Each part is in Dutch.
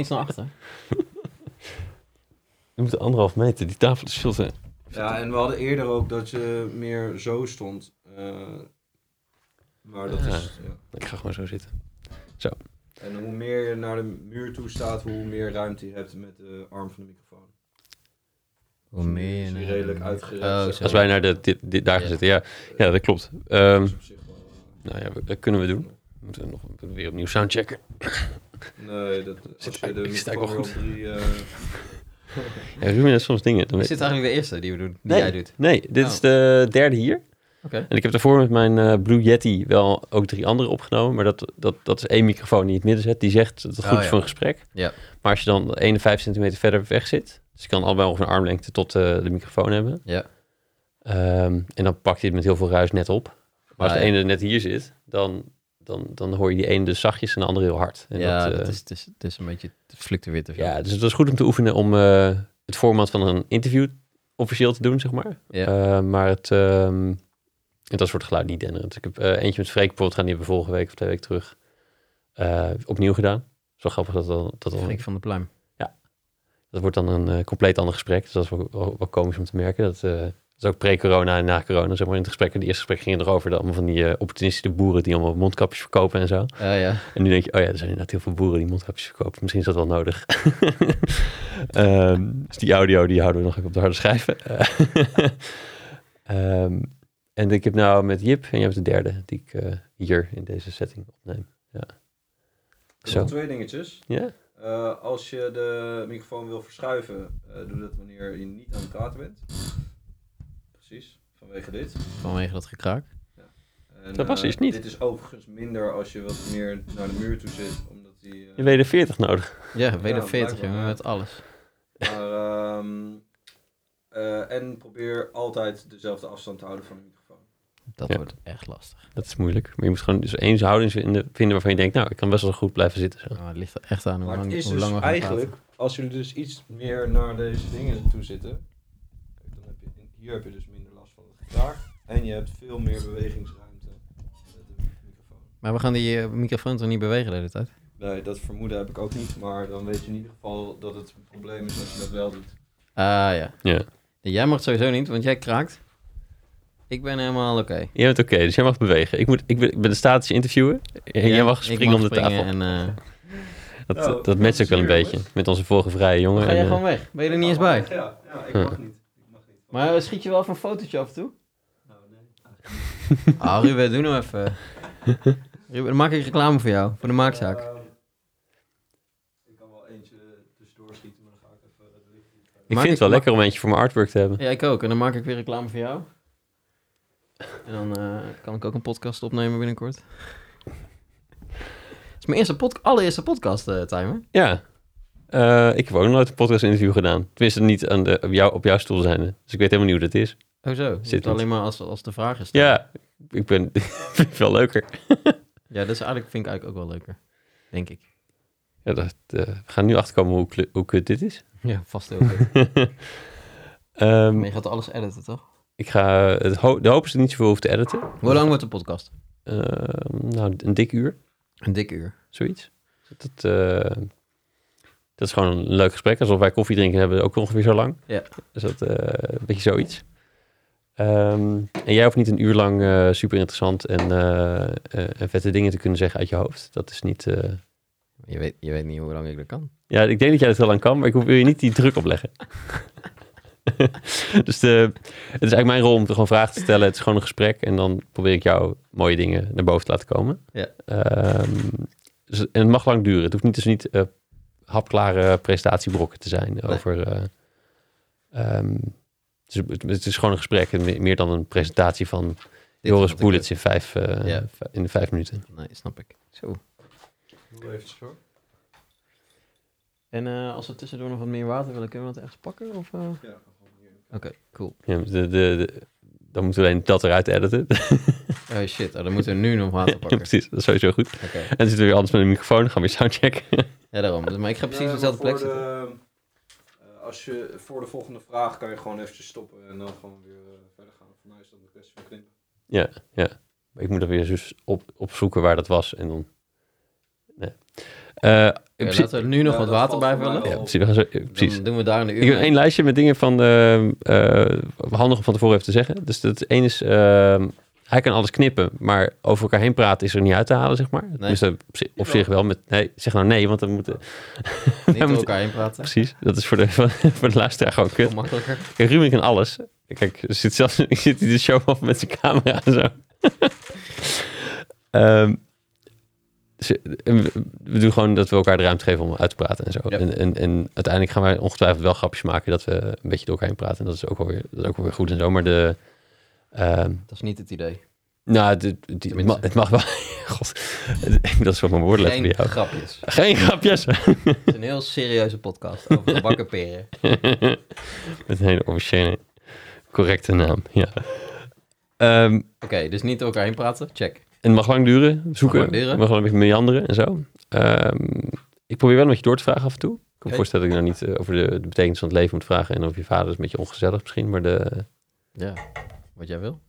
iets naar achter. Je moet anderhalf meter. Die tafel is veel te... Ja, en we hadden eerder ook dat je meer zo stond. Eh, maar dat Ja. is... Ja. Ik ga gewoon zo zitten. En hoe meer je naar de muur toe staat, hoe meer ruimte je hebt met de arm van de microfoon. Hoe meer je... redelijk uitgerekt, Oh, zo. Als wij naar de, dit, dit, daar gaan Ja. zitten. Ja, ja, dat klopt. Ehm, Dat eh, nou ja, we- dat kunnen we doen. We moeten nog weer opnieuw soundchecken. Nee, dat, als Zit je de microfoon wel drie... eh, Ja, Ruben heeft soms dingen. Dan Is weet- dit eigenlijk de eerste die we doen? Die nee, jij doet? nee, dit Oh. is de derde hier. Oké. En ik heb daarvoor met mijn eh, Blue Yeti wel ook drie andere opgenomen. Maar dat, dat, dat is één microfoon die in het midden zet. Die zegt dat het goed Oh, is ja. voor een gesprek. Ja. Maar als je dan 51 centimeter verder weg zit... Dus je kan allebei ongeveer een armlengte tot eh, de microfoon hebben. Ja. Ehm, en dan pakt hij het met heel veel ruis net op. Maar als Ah, de ene net hier zit, dan, dan, dan hoor je die ene dus zachtjes en de andere heel hard. En ja, dat, dat, eh, is, het, is, het is een beetje... Fluctueert te veel. ja, dus het was goed om te oefenen om eh, het format van een interview officieel te doen, zeg maar. Ja. Eh, maar het, ehm en dat soort geluid niet denderend. Ik heb eentje met Freek bijvoorbeeld gaan, die hebben we vorige week of twee weken terug opnieuw gedaan. Zo grappig dat dan, dat dan, Freek van de Pluim. dat wordt dan een compleet ander gesprek. Dus dat is wel, wel, wel komisch om te merken. Dat, dat is ook pre-corona en na corona. Zeg maar in het gesprek. De eerste gesprek ging erover. Dat allemaal van die eh, opportunistische boeren die allemaal mondkapjes verkopen en zo. Ja, ja. En nu denk je, oh ja, er zijn inderdaad heel veel boeren die mondkapjes verkopen. Misschien is dat wel nodig. Ehm, dus die audio, die houden we nog even op de harde schijven. Ehm, en ik heb nou met Jip, en jij bent de derde, die ik eh, hier in deze setting opneem. Ja. nog Zo. twee dingetjes. Ja? Eh, als je de microfoon wil verschuiven, eh, doe dat wanneer je niet aan het praten bent. Precies, vanwege dit. Vanwege dat gekraak. En, Dat was eh, iets niet. Dit is overigens minder als je wat meer naar de muur toe zit, omdat die... eh, Je weet er 40 nodig. Ja, WD-40, blijkbaar, jongen, ja. met alles. Maar, ehm, eh, en probeer altijd dezelfde afstand te houden van de microfoon. Dat Ja. wordt echt lastig. Dat is moeilijk. Maar je moet gewoon dus één houding vinden, vinden waarvan je denkt, nou, ik kan best wel goed blijven zitten. Zo. Maar het ligt er echt aan hoe Maar lang, het is hoe dus lang we gaan eigenlijk, praten. als jullie dus iets meer naar deze dingen toe zitten, kijk, dan heb je, hier heb je dus minder last van het gekraak. En je hebt veel meer bewegingsruimte met de microfoon. Maar we gaan die eh, microfoon toch niet bewegen de hele tijd? Nee, dat vermoeden heb ik ook niet, maar dan weet je in ieder geval dat het een probleem is als je dat wel doet. Ah, ja. Ja. Jij mag het sowieso niet, want jij kraakt. Ik ben helemaal oké. Je bent oké, dus jij mag bewegen. Ik, moet, ik, ben, ik ben de statisch interviewen. En jij mag springen om de springen tafel. En, eh, Dat, Oh, dat dat matcht ook wel een beetje. Met onze vorige vrije jongen. ga jij en, eh, gewoon weg? Ben je er niet eens bij? Ja, ja ik Huh. mag niet. Maar eh, schiet je wel even een fotootje af en toe? Nou, nee. Ah, Ruben, doe nou even. Ruben, dan maak ik reclame voor jou, voor de maakzaak. Ehm, ik kan wel eentje tussendoor schieten, maar dan ga ik even het licht niet verder. ik Maak vind het wel ik- lekker om eentje voor mijn artwork te hebben. Ja, ik ook. En dan maak ik weer reclame voor jou. En dan eh, kan ik ook een podcast opnemen binnenkort. Het is mijn eerste pod allereerste podcast, eh timer. Ja. Eh, ik heb ook nog nooit een podcast interview gedaan. Tenminste, niet aan de, op, jou, op jouw stoel zijn. Dus ik weet helemaal niet hoe dat is. Oh zo, Zit alleen maar als, als de vraag is. Ja, ik ben vind veel leuker. Ja, dat is eigenlijk, vind ik eigenlijk ook wel leuker. Denk ik. Ja, dat, eh, we gaan nu achterkomen hoe, hoe kut dit is. Ja, vast heel goed. Ehm, maar je gaat alles editen, toch? ik ga het ho- de hoop is dat niet zoveel hoef te editen. Hoe lang wordt de podcast? Ehm, nou, een dik uur, Een dik uur. zoiets. Dat, eh, dat is gewoon een leuk gesprek. Alsof wij koffie drinken hebben ook ongeveer zo lang. Ja. Dus dat eh, een beetje zoiets. Ehm, en jij hoeft niet een uur lang eh, super interessant en, eh, eh, en vette dingen te kunnen zeggen uit je hoofd. Dat is niet. Je weet, je weet niet hoe lang ik dat kan. Ja, ik denk dat jij dat heel lang kan, maar ik wil je niet die druk opleggen. dus de, het is eigenlijk mijn rol om te gewoon vragen te stellen. Het is gewoon een gesprek en dan probeer ik jou mooie dingen naar boven te laten komen. Ja. Ehm, dus, en het mag lang duren. Het hoeft niet, dus niet hapklare presentatiebrokken te zijn Nee. over... eh, ehm, dus het, het is gewoon een gesprek meer dan een presentatie van Dit Joris is ik Bullets in vijf, eh, Ja. in de vijf minuten. Nee, snap ik. Zo. Doe even zo. En eh, als we tussendoor nog wat meer water willen, kunnen we dat ergens pakken? Of, eh? Ja, gewoon hier. Oké, cool. Ja, de, de, de- dan moeten we alleen dat eruit editen. Oh shit, oh, dan moeten we nu nog water Ja, pakken. precies, dat is sowieso goed. Oké, En dan zitten we weer anders met een microfoon, dan gaan we weer soundchecken. ja daarom. Dus, maar ik ga precies Ja, op dezelfde plek voor zitten. de, eh, als je voor de volgende vraag kan je gewoon eventjes stoppen en dan gewoon weer eh, verder gaan. Voor mij is dat een kwestie van knippen. Ja, ja. Maar ik moet dan weer dus op, opzoeken waar dat was. En dan... Nee. Eh, in principe- laten we er nu nog Ja, wat water bij vullen. ja, precies. We gaan zo, eh, precies. Dan doen we daar een uur Ik heb één lijstje met dingen van eh, eh, handig om van tevoren even te zeggen. Dus dat één is, ehm, hij kan alles knippen, maar over elkaar heen praten is er niet uit te halen, zeg maar. Op, zi- op zich wel. Met, nee, zeg nou nee, want dan moeten... Niet moeten- elkaar heen praten. Precies, dat is voor de, voor de luisteraar gewoon kut. Makkelijker. Kijk, Ruben kan alles. Kijk, er zit zelfs, ik zit hier de show af met zijn camera en zo. Ehm, dus, eh, we, doen gewoon dat we elkaar de ruimte geven om uit te praten en zo. Ja. En, en, en uiteindelijk gaan wij ongetwijfeld wel grapjes maken dat we een beetje door elkaar heen praten. En dat is ook wel weer, dat is ook wel weer goed en zo. Maar de... ehm, Dat is niet het idee. nou, de, die- het, mag, het mag wel... God, dat is wat mijn woorden Geen grapjes. Geen grapjes. Het is een heel serieuze podcast over gebakken peren. Met een hele officiële, correcte naam, ja. Ehm, Oké, dus niet door elkaar heen praten. Check. En het mag lang duren, zoeken. lang duren. Het mag wel een beetje meanderen en zo. Ehm, ik probeer wel een beetje door te vragen af en toe. Ik kan me voorstellen dat ik nou niet eh, over de, de betekenis van het leven moet vragen. En over je vader is een beetje ongezellig misschien. Maar de... Ja, wat jij wil.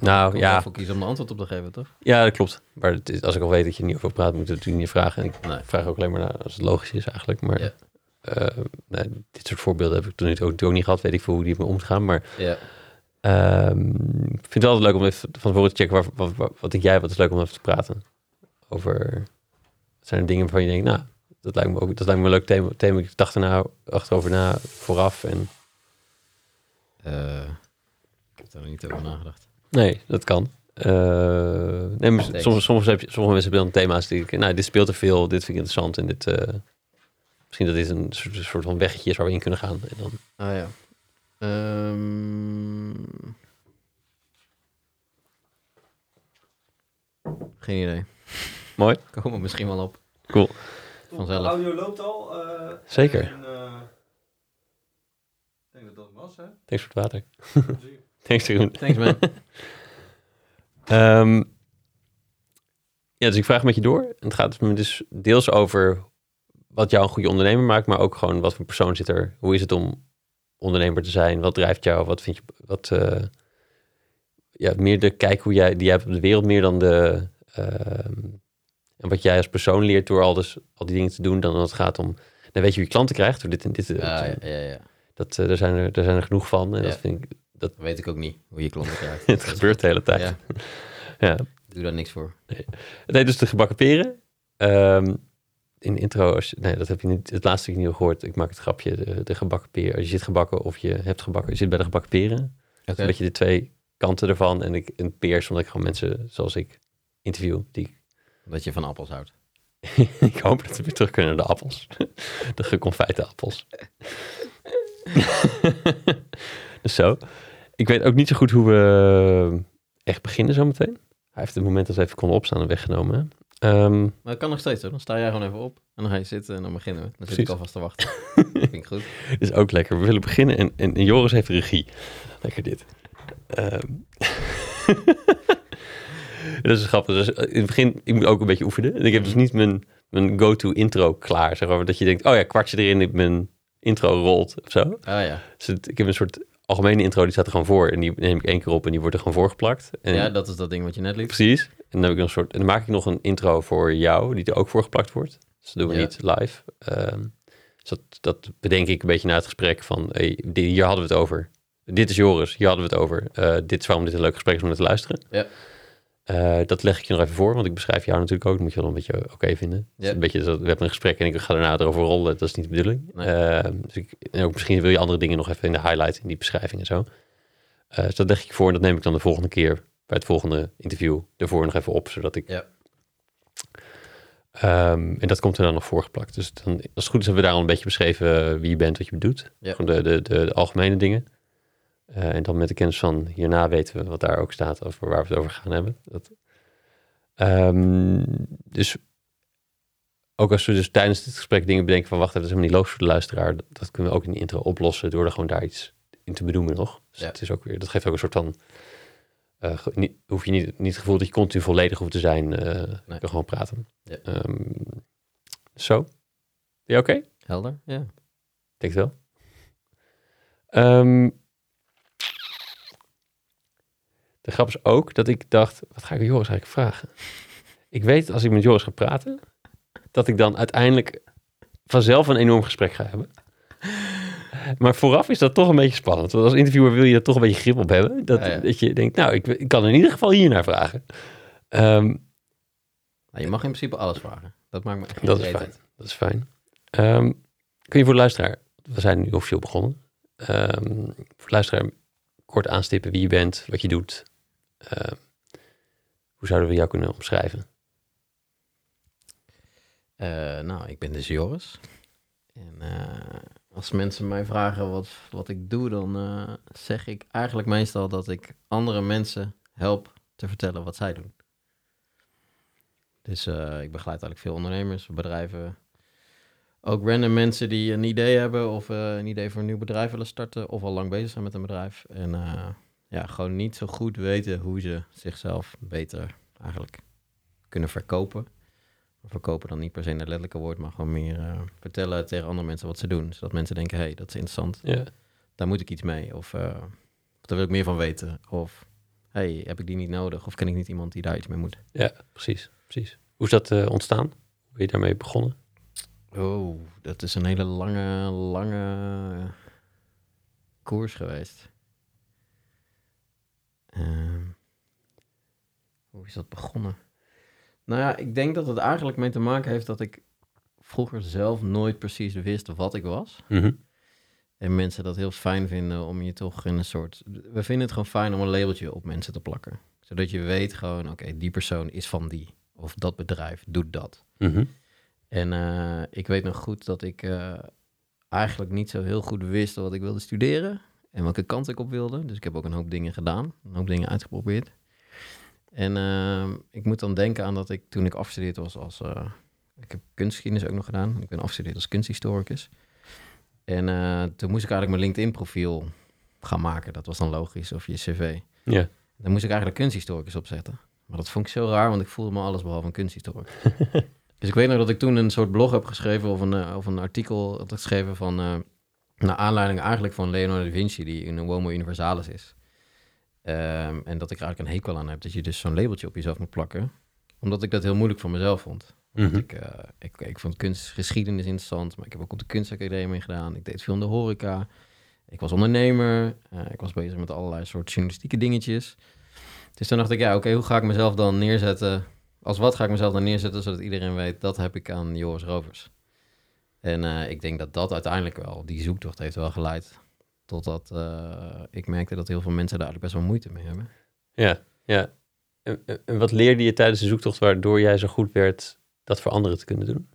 Nou Ik ja, ervoor kiezen om een antwoord op te geven, toch? ja, dat klopt. Maar het is, als ik al weet dat je er niet over praat, moet ik het natuurlijk niet vragen. En ik Nee. vraag ook alleen maar naar als het logisch is eigenlijk. Maar Ja. eh, nee, dit soort voorbeelden heb ik toen ook, ook niet gehad. Weet ik veel hoe die met me omgaan. Maar Ja. Ehm, ik vind het altijd leuk om even van tevoren te checken. Waar, wat, wat, wat denk jij? Wat is leuk om even te praten? Over. Zijn er dingen waarvan je denkt, nou, dat lijkt me ook dat lijkt me een leuk thema. thema. Ik dacht er nou achterover na vooraf. En Eh, ik heb daar nog niet over nagedacht. nee, dat kan. Eh, nee, maar soms, soms heb je, sommige mensen hebben dan thema's die ik, nou, dit speelt er veel, dit vind ik interessant en dit. eh, misschien dat dit een soort, soort van weggetje is waar we in kunnen gaan. En dan, Ah ja. Ehm, Geen idee. Mooi. Komen we misschien wel op. Cool. Vanzelf. De audio loopt al. eh, Zeker. en, eh, ik denk dat dat was, hè? Thanks voor het water. Thanks, Jeroen. Thanks man. Ehm, ja, dus ik vraag met je door. En het gaat me dus deels over wat jou een goede ondernemer maakt, maar ook gewoon wat voor persoon zit er. Hoe is het om ondernemer te zijn? Wat drijft jou? Wat vind je? Wat, eh, ja, meer de kijk hoe jij die jij hebt op de wereld, meer dan de. ehm, en wat jij als persoon leert door al, dus, al die dingen te doen, dan als het gaat om. Dan weet je je klanten krijgt door dit en dit. eh, Ja, ja, ja. Dat, eh, daar, zijn er, daar zijn er genoeg van. En dat vind ik. Dat weet ik ook niet, hoe je klanten krijgt. Het gebeurt de hele tijd. Ja, ja. doe daar niks voor. Het heet dus de gebakken peren. Ehm, in de intro, als je, nee, dat heb je niet, het laatste ik niet gehoord. Ik maak het grapje, de, de gebakken peren. Als je zit gebakken of je hebt gebakken, je zit bij de gebakken peren. Een beetje de twee kanten ervan. En ik, een peer is omdat ik gewoon mensen zoals ik interview. Die, Dat je van appels houdt. ik hoop dat we weer terug kunnen naar de appels. de geconfijte appels. dus zo. Ik weet ook niet zo goed hoe we echt beginnen zometeen. Hij heeft het moment dat we even konden opstaan en weggenomen. Ehm, Maar dat kan nog steeds hoor. Dan sta jij gewoon even op. En dan ga je zitten en dan beginnen we. Dan zit ik alvast te wachten. dat vind ik goed. is ook lekker. We willen beginnen en, en, en Joris heeft regie. Lekker dit. Ehm. dat is grappig. Dus in het begin, ik moet ook een beetje oefenen. En ik heb dus niet mijn, mijn go-to intro klaar. Zeg maar, dat je denkt, oh ja, kwartje erin, mijn intro rolt of zo. Ah ja. Dus het- ik heb een soort algemene intro, die staat er gewoon voor. En die neem ik één keer op en die wordt er gewoon voorgeplakt. En Ja, dat is dat ding wat je net liep. Precies. En dan, heb ik nog een soort, en dan maak ik nog een intro voor jou, die er ook voor geplakt wordt. Dus dat doen we Ja. niet live. Ehm, dus dat, dat bedenk ik een beetje na het gesprek van, hey, hier hadden we het over. Dit is Joris, hier hadden we het over. Eh, dit is waarom dit een leuk gesprek is om naar te luisteren. Ja. Eh, dat leg ik je nog even voor, want ik beschrijf jou natuurlijk ook. Dat moet je wel een beetje oké vinden. Dus een beetje, we hebben een gesprek en ik ga daarna erover rollen. Dat is niet de bedoeling. Nee. Ehm, dus ik, en ook misschien wil je andere dingen nog even in de highlight, in die beschrijving en zo. Eh, dus dat leg ik je voor en dat neem ik dan de volgende keer bij het volgende interview ervoor nog even op, zodat ik... Ja. Ehm, en dat komt er dan nog voorgeplakt. Dus dan, als het goed is, hebben we daar al een beetje beschreven eh, wie je bent, wat je doet. Ja. Gewoon de, de, de, de algemene dingen. Eh, en dan met de kennis van hierna weten we wat daar ook staat over waar we het over gaan hebben. Dat, Ehm, dus ook als we dus tijdens dit gesprek dingen bedenken van wacht even, dat is helemaal niet logisch voor de luisteraar. Dat, dat kunnen we ook in de intro oplossen door er gewoon daar iets in te benoemen nog. Dus Ja. het is ook weer, dat geeft ook een soort van, eh, niet, hoef je niet, niet het gevoel dat je continu volledig hoeft te zijn. Je kan gewoon praten. Ja. Ehm, zo. Oké? Helder? Ja. Ik denk het wel. Ehm, de grap is ook dat ik dacht, wat ga ik Joris eigenlijk vragen? Ik weet als ik met Joris ga praten, dat ik dan uiteindelijk vanzelf een enorm gesprek ga hebben. Maar vooraf is dat toch een beetje spannend. Want als interviewer wil je er toch een beetje grip op hebben. Dat, Ja, ja. dat je denkt, nou, ik, ik kan in ieder geval hier naar vragen. Ehm, Nou, je mag in principe alles vragen. Dat maakt me echt Dat is fijn. dat is fijn. Ehm, kun je voor de luisteraar, we zijn nu officieel begonnen. Ehm, voor de luisteraar kort aanstippen wie je bent, wat je doet. Hoe zouden we jou kunnen omschrijven? Eh, nou, ik ben dus Joris. En eh, als mensen mij vragen wat, wat ik doe, dan eh, zeg ik eigenlijk meestal dat ik andere mensen help te vertellen wat zij doen. Dus eh, ik begeleid eigenlijk veel ondernemers, bedrijven. Ook random mensen die een idee hebben of eh, een idee voor een nieuw bedrijf willen starten. Of al lang bezig zijn met een bedrijf. En ja, gewoon niet zo goed weten hoe ze zichzelf beter eigenlijk kunnen verkopen. Verkopen dan niet per se het letterlijke woord, maar gewoon meer eh, vertellen tegen andere mensen wat ze doen. Zodat mensen denken, hé, hey, dat is interessant. Ja, Daar moet ik iets mee. Of, eh, daar wil ik meer van weten. Of, hey, heb ik die niet nodig? Of ken ik niet iemand die daar iets mee moet? ja precies, precies. Hoe is dat eh, ontstaan? Hoe ben je daarmee begonnen? Oh, dat is een hele lange, lange koers geweest. Ehm, hoe is dat begonnen? Nou ja, ik denk dat het eigenlijk mee te maken heeft dat ik vroeger zelf nooit precies wist wat ik was. Mhm. En mensen dat heel fijn vinden om je toch in een soort... We vinden het gewoon fijn om een labeltje op mensen te plakken. Zodat je weet gewoon, oké, die persoon is van die. Of dat bedrijf doet dat. Mhm. En eh, ik weet nog goed dat ik eh, eigenlijk niet zo heel goed wist wat ik wilde studeren en welke kant ik op wilde. Dus ik heb ook een hoop dingen gedaan, een hoop dingen uitgeprobeerd. En eh, ik moet dan denken aan dat ik toen ik afgestudeerd was als... eh, ik heb kunstgeschiedenis ook nog gedaan. Ik ben afgestudeerd als kunsthistoricus. En eh, toen moest ik eigenlijk mijn LinkedIn-profiel gaan maken. Dat was dan logisch, of je cv. Ja, Dan moest ik eigenlijk kunsthistoricus opzetten. Maar dat vond ik zo raar, want ik voelde me alles behalve een kunsthistoricus. dus ik weet nog dat ik toen een soort blog heb geschreven of een, eh, of een artikel had geschreven van... naar aanleiding eigenlijk van Leonardo da Vinci, die een Homo Universalis is. Ehm, en dat ik er eigenlijk een hekel aan heb dat je dus zo'n labeltje op jezelf moet plakken. Omdat ik dat heel moeilijk voor mezelf vond. Mhm. Ik, eh, ik, ik vond kunstgeschiedenis interessant, maar ik heb ook op de kunstacademie gedaan. Ik deed veel in de horeca. Ik was ondernemer. eh, ik was bezig met allerlei soort journalistieke dingetjes. Dus toen dacht ik, ja, oké, hoe ga ik mezelf dan neerzetten? Als wat ga ik mezelf dan neerzetten, zodat iedereen weet, dat heb ik aan Joris Rovers. En eh, ik denk dat dat uiteindelijk wel, die zoektocht heeft wel geleid. Totdat eh, ik merkte dat heel veel mensen daar eigenlijk best wel moeite mee hebben. ja, ja. En, wat leerde je tijdens de zoektocht waardoor jij zo goed werd dat voor anderen te kunnen doen?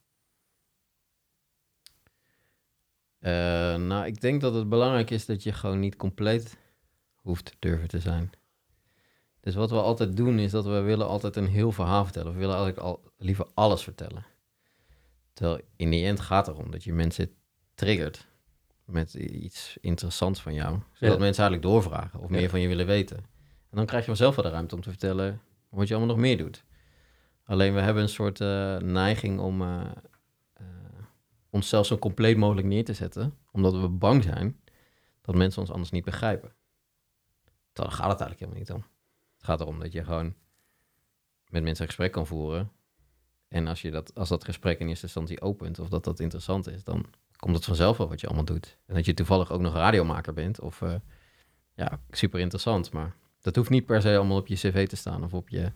Eh, nou, ik denk dat het belangrijk is dat je gewoon niet compleet hoeft te durven te zijn. Dus wat we altijd doen is dat we willen altijd een heel verhaal vertellen. We willen eigenlijk al, liever alles vertellen. Terwijl in die end gaat het erom dat je mensen triggert met iets interessants van jou. Zodat Ja. mensen eigenlijk doorvragen of meer van je willen weten. En dan krijg je vanzelf wel de ruimte om te vertellen wat je allemaal nog meer doet. Alleen we hebben een soort eh, neiging om eh, eh, onszelf zo compleet mogelijk neer te zetten. Omdat we bang zijn dat mensen ons anders niet begrijpen. Terwijl daar gaat het eigenlijk helemaal niet om. Het gaat erom dat je gewoon met mensen een gesprek kan voeren. En als, je dat, als dat gesprek in eerste instantie opent of dat dat interessant is, dan komt het vanzelf wel wat je allemaal doet. En dat je toevallig ook nog radiomaker bent of eh, ja, super interessant. Maar dat hoeft niet per se allemaal op je cv te staan of op je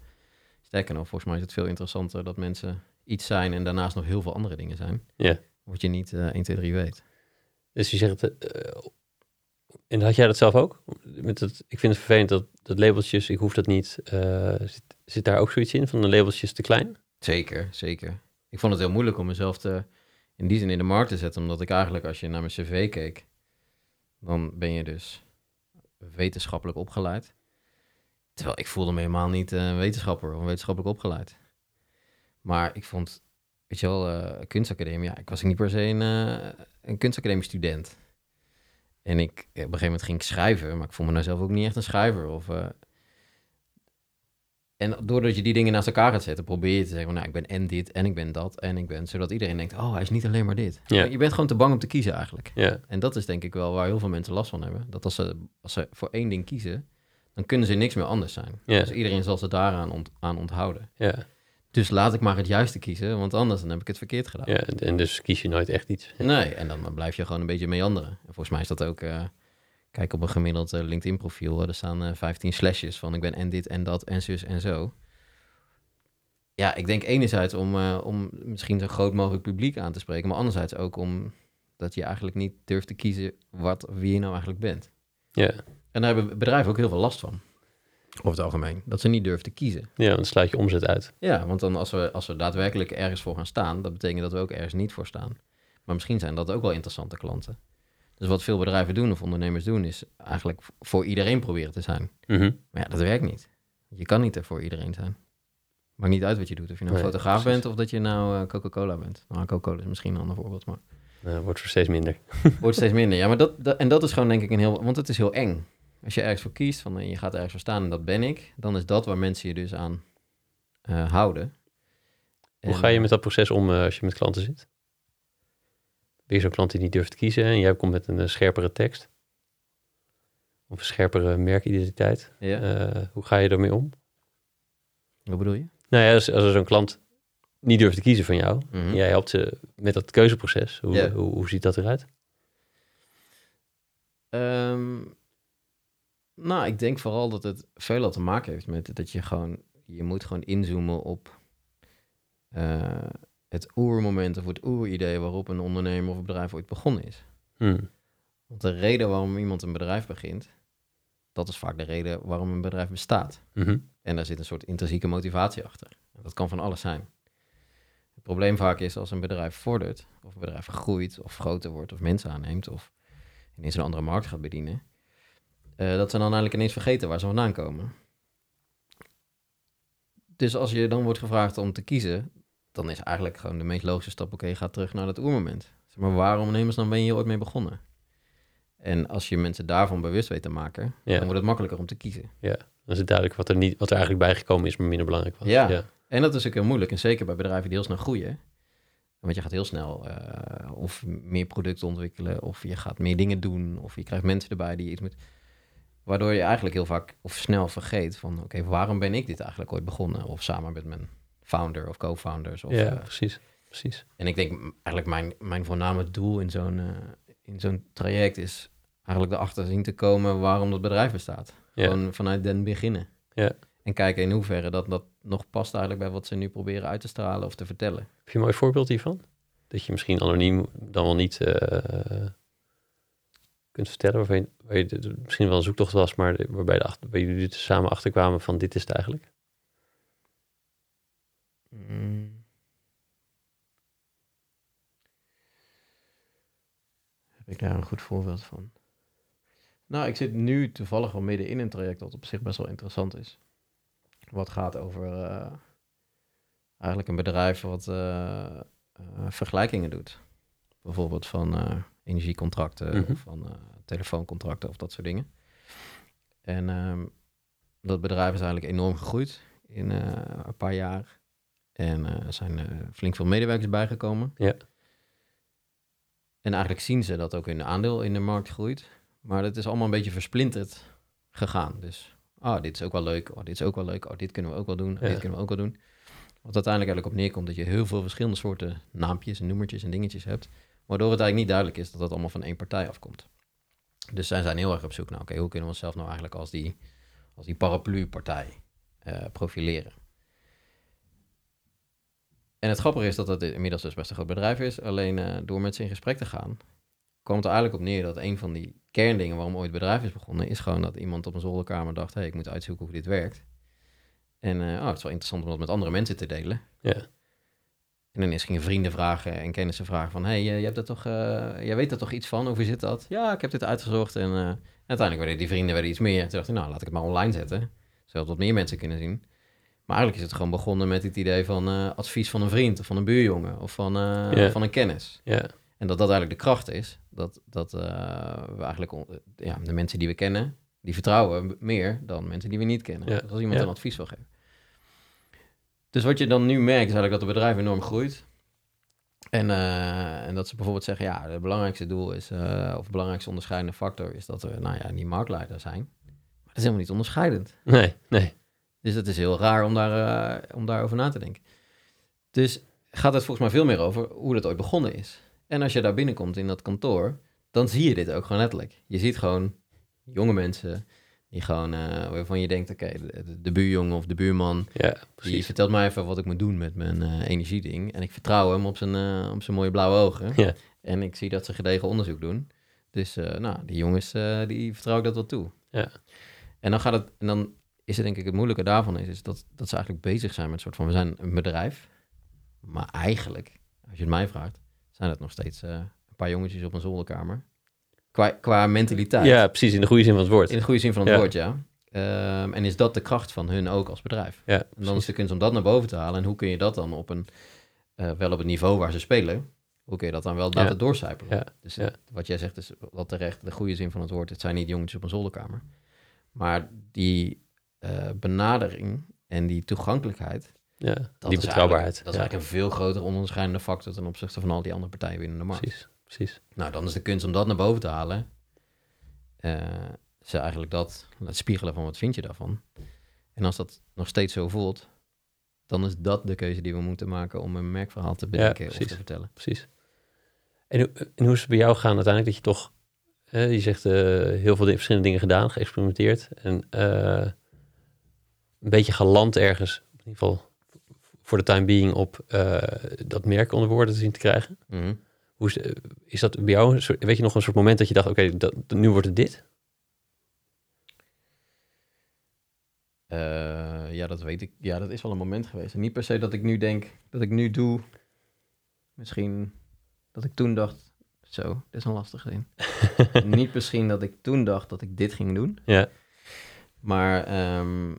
sterker nog. Volgens mij is het veel interessanter dat mensen iets zijn en daarnaast nog heel veel andere dingen zijn. Ja. Wat je niet eh 1, 2, 3 weet. Dus je zegt, eh, en had jij dat zelf ook? Met het, ik vind het vervelend dat, dat labeltjes, ik hoef dat niet. eh, zit, zit daar ook zoiets in van de labeltjes te klein? Zeker, zeker. Ik vond het heel moeilijk om mezelf te, in die zin in de markt te zetten. Omdat ik eigenlijk, als je naar mijn cv keek, dan ben je dus wetenschappelijk opgeleid. Terwijl ik voelde me helemaal niet eh, een wetenschapper of wetenschappelijk opgeleid. Maar ik vond, weet je wel, eh, kunstacademie, ja, ik was niet per se een, eh, een kunstacademie student. En ik, op een gegeven moment ging ik schrijven, maar ik vond me nou zelf ook niet echt een schrijver. Of, en doordat je die dingen naast elkaar gaat zetten, probeer je te zeggen, nou, ik ben en dit en ik ben dat en ik ben, zodat iedereen denkt, oh, hij is niet alleen maar dit. Ja. Je bent gewoon te bang om te kiezen eigenlijk. Ja, En dat is denk ik wel waar heel veel mensen last van hebben. Dat als ze, als ze voor één ding kiezen, dan kunnen ze niks meer anders zijn. Ja. Dus iedereen zal ze daaraan ont- aan onthouden. ja, Dus laat ik maar het juiste kiezen, want anders dan heb ik het verkeerd gedaan. Ja, en dus kies je nooit echt iets. Nee, en dan blijf je gewoon een beetje meanderen. En volgens mij is dat ook... eh, kijk, op een gemiddeld eh, LinkedIn-profiel, er staan eh 15 slashes van ik ben en dit en dat en zus en zo. Ja, ik denk enerzijds om, eh, om misschien zo groot mogelijk publiek aan te spreken, maar anderzijds ook om dat je eigenlijk niet durft te kiezen wat, wie je nou eigenlijk bent. Ja, En daar hebben bedrijven ook heel veel last van. Over het algemeen. Dat ze niet durven te kiezen. ja dan sluit je omzet uit. Ja, want dan als we, als we daadwerkelijk ergens voor gaan staan, dat betekent dat we ook ergens niet voor staan. Maar misschien zijn dat ook wel interessante klanten. Dus wat veel bedrijven doen of ondernemers doen, is eigenlijk voor iedereen proberen te zijn. Mhm. Maar ja, dat werkt niet. Je kan niet er voor iedereen zijn. Maakt niet uit wat je doet. Of je nou Nee, fotograaf precies. bent of dat je nou eh, Coca-Cola bent. Nou, Coca-Cola is misschien een ander voorbeeld, maar wordt voor steeds minder. wordt steeds minder. Ja, maar dat, dat, en dat is gewoon denk ik een heel... Want het is heel eng. Als je ergens voor kiest, van eh, je gaat ergens voor staan en dat ben ik, dan is dat waar mensen je dus aan eh, houden. Hoe En, ga je met dat proces om als je met klanten zit? Weer zo'n klant die niet durft te kiezen en jij komt met een eh, scherpere tekst. Of een scherpere merkidentiteit. Ja, Eh, hoe ga je ermee om? wat bedoel je? Nou ja, als, als er zo'n klant niet durft te kiezen van jou, Mhm. jij helpt ze met dat keuzeproces. Hoe, Ja. hoe, hoe ziet dat eruit? Ehm, nou, ik denk vooral dat het veel al te maken heeft met dat je gewoon, je moet gewoon inzoomen op eh, het oermoment of het oeridee waarop een ondernemer of een bedrijf ooit begonnen is. Hmm. Want de reden waarom iemand een bedrijf begint, dat is vaak de reden waarom een bedrijf bestaat. Mhm. En daar zit een soort intrinsieke motivatie achter. Dat kan van alles zijn. Het probleem vaak is als een bedrijf vordert, of een bedrijf groeit, of groter wordt, of mensen aanneemt, of ineens een andere markt gaat bedienen, eh, dat ze dan eigenlijk ineens vergeten waar ze vandaan komen. Dus als je dan wordt gevraagd om te kiezen, dan is eigenlijk gewoon de meest logische stap, oké, ga terug naar dat oermoment. Zeg maar waarom nemen ze dan ben je hier ooit mee begonnen? En als je mensen daarvan bewust weet te maken, Ja. dan wordt het makkelijker om te kiezen. Dan is het duidelijk wat er, niet, wat er eigenlijk bijgekomen is, maar minder belangrijk was. Ja. ja. En dat is ook heel moeilijk. En zeker bij bedrijven die heel snel groeien. Want je gaat heel snel eh, of meer producten ontwikkelen, of je gaat meer dingen doen, of je krijgt mensen erbij die iets met. Waardoor je eigenlijk heel vaak of snel vergeet van, oké, waarom ben ik dit eigenlijk ooit begonnen? Of samen met mijn founder of co-founders. Of, ja, eh, precies. precies. en ik denk eigenlijk mijn, mijn voorname doel in zo'n eh, in zo'n traject is eigenlijk erachter zien te komen waarom dat bedrijf bestaat. Ja. Gewoon vanuit den beginnen. Ja. En kijken in hoeverre dat, dat nog past eigenlijk bij wat ze nu proberen uit te stralen of te vertellen. Heb je een mooi voorbeeld hiervan? Dat je misschien anoniem dan wel niet eh, kunt vertellen, waarvan je, waar je misschien wel een zoektocht was, maar waarbij, de, achter- waar jullie er samen achter kwamen van dit is het eigenlijk. Mm. Heb ik daar een goed voorbeeld van? Nou, ik zit nu toevallig wel midden in een traject dat op zich best wel interessant is. Wat gaat over eh, eigenlijk een bedrijf wat eh, eh, vergelijkingen doet. Bijvoorbeeld van energiecontracten Mhm. of van telefooncontracten of dat soort dingen. En ehm, dat bedrijf is eigenlijk enorm gegroeid in een paar jaar. En eh, er zijn eh, flink veel medewerkers bijgekomen. Ja. En eigenlijk zien ze dat ook hun aandeel in de markt groeit. Maar het is allemaal een beetje versplinterd gegaan. Dus, ah, dit is ook wel leuk. Oh, dit is ook wel leuk. Oh, dit kunnen we ook wel doen. Oh, Ja. Dit kunnen we ook wel doen. Wat uiteindelijk eigenlijk op neerkomt dat je heel veel verschillende soorten naampjes en noemertjes en dingetjes hebt. Waardoor het eigenlijk niet duidelijk is dat dat allemaal van één partij afkomt. Dus zij zijn heel erg op zoek naar, oké, hoe kunnen we onszelf nou eigenlijk als die, als die paraplu-partij eh, profileren? En het grappige is dat het inmiddels dus best een groot bedrijf is. Alleen eh, door met ze in gesprek te gaan, het er eigenlijk op neer dat een van die kerndingen waarom ooit het bedrijf is begonnen, is gewoon dat iemand op een zolderkamer dacht, hé, hey, ik moet uitzoeken hoe dit werkt. En eh, oh, het is wel interessant om dat met andere mensen te delen. Ja. En ineens gingen vrienden vragen en kennissen vragen van... hé, hey, eh, je hebt er toch, jij weet er toch iets van? Hoe zit dat? Ja, ik heb dit uitgezocht. En uiteindelijk werden die vrienden werden iets meer. Toen dacht ik, nou, laat ik het maar online zetten. Zodat wat meer mensen kunnen zien. Maar eigenlijk is het gewoon begonnen met het idee van eh, advies van een vriend... of van een buurjongen of van, eh, van een kennis. Ja, En dat dat eigenlijk de kracht is. Dat, dat eh, we eigenlijk ja, de mensen die we kennen... die vertrouwen meer dan mensen die we niet kennen. Dus als iemand een advies wil geven. Dus wat je dan nu merkt is eigenlijk dat het bedrijf enorm groeit. En, en dat ze bijvoorbeeld zeggen, ja, het belangrijkste doel is, of belangrijkste onderscheidende factor is dat we, nou ja, niet marktleider zijn. Maar dat is helemaal niet onderscheidend. nee, nee. Dus het is heel raar om, daar, eh, om daarover na te denken. Dus gaat het volgens mij veel meer over hoe dat ooit begonnen is. En als je daar binnenkomt in dat kantoor, dan zie je dit ook gewoon letterlijk. Je ziet gewoon jonge mensen die gewoon, eh, waarvan je denkt, oké, de, de, de buurjongen of de buurman, Ja, die vertelt mij even wat ik moet doen met mijn eh, energieding. En ik vertrouw hem op zijn, op zijn mooie blauwe ogen. Ja. En ik zie dat ze gedegen onderzoek doen. Dus nou, die jongens, die vertrouw ik dat wel toe. Ja. En dan gaat het, en dan is het denk ik het moeilijke daarvan is, is dat, dat ze eigenlijk bezig zijn met een soort van, we zijn een bedrijf. Maar eigenlijk, als je het mij vraagt, zijn het nog steeds eh, een paar jongetjes op een zolderkamer. Qua, qua mentaliteit. ja, precies. In de goede zin van het woord. In de goede zin van het Ja. woord, ja. Ehm, en is dat de kracht van hun ook als bedrijf? Ja, En dan is de kunst om dat naar boven te halen. En hoe kun je dat dan op een, eh, wel op het niveau waar ze spelen, hoe kun je dat dan wel Ja. laten doorcijpelen? Ja, Dus ja. wat jij zegt is wel terecht, de goede zin van het woord. Het zijn niet jongetjes op een zolderkamer. Maar die eh, benadering en die toegankelijkheid, ja. dat die is betrouwbaarheid. Dat is ja, eigenlijk een veel grotere onderscheidende factor ten opzichte van al die andere partijen binnen de markt. precies. precies. Nou, dan is de kunst om dat naar boven te halen. eh ze eigenlijk dat, het spiegelen van wat vind je daarvan. En als dat nog steeds zo voelt, dan is dat de keuze die we moeten maken om een merkverhaal te bedenken of te vertellen. precies. En, hoe- en hoe is het bij jou gaan uiteindelijk dat je toch, je zegt eh, heel veel verschillende dingen gedaan, geëxperimenteerd en een beetje geland ergens, in ieder geval voor de time being, op eh, dat merk onder woorden te zien te krijgen. Mhm. Hoe is, is dat bij jou, weet je nog een soort moment dat je dacht, oké, dat nu wordt het dit? Eh, ja, dat weet ik. Ja, dat is wel een moment geweest. En niet per se dat ik nu denk, dat ik nu doe. Misschien dat ik toen dacht, zo, dit is een lastige zin. niet misschien dat ik toen dacht dat ik dit ging doen. Ja, Maar ehm,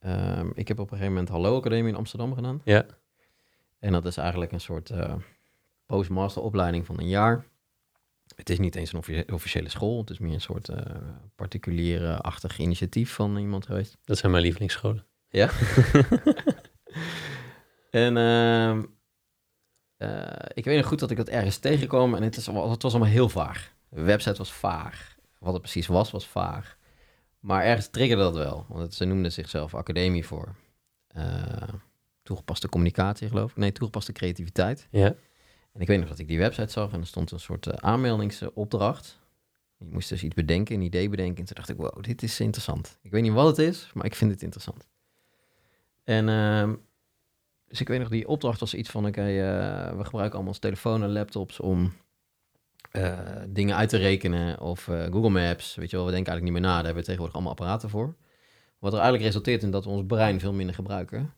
ehm, ik heb op een gegeven moment Hallo Academie in Amsterdam gedaan. ja, En dat is eigenlijk een soort eh postmaster opleiding van een jaar. Het is niet eens een officiële school. Het is meer een soort eh particuliere-achtig initiatief van iemand geweest. dat zijn mijn lievelingsscholen. Ja. en ehm, eh, ik weet nog goed dat ik dat ergens tegenkwam en het, is, allemaal- het was allemaal heel vaag. De website was vaag. Wat het precies was, was vaag. Maar ergens triggerde dat wel. Want het, ze noemden zichzelf Academie voor eh, toegepaste communicatie, geloof ik. Nee, toegepaste creativiteit. Ja, En ik weet nog dat ik die website zag en er stond een soort eh, aanmeldingsopdracht. Je moest dus iets bedenken, een idee bedenken. En toen dacht ik, wow, dit is interessant. Ik weet niet wat het is, maar ik vind het interessant. En ehm, dus ik weet nog, die opdracht was iets van, oké, eh, we gebruiken allemaal ons telefoon en laptops om eh, dingen uit te rekenen. Of eh, Google Maps, weet je wel, we denken eigenlijk niet meer na. Daar hebben we tegenwoordig allemaal apparaten voor. Wat er eigenlijk resulteert in dat we ons brein veel minder gebruiken.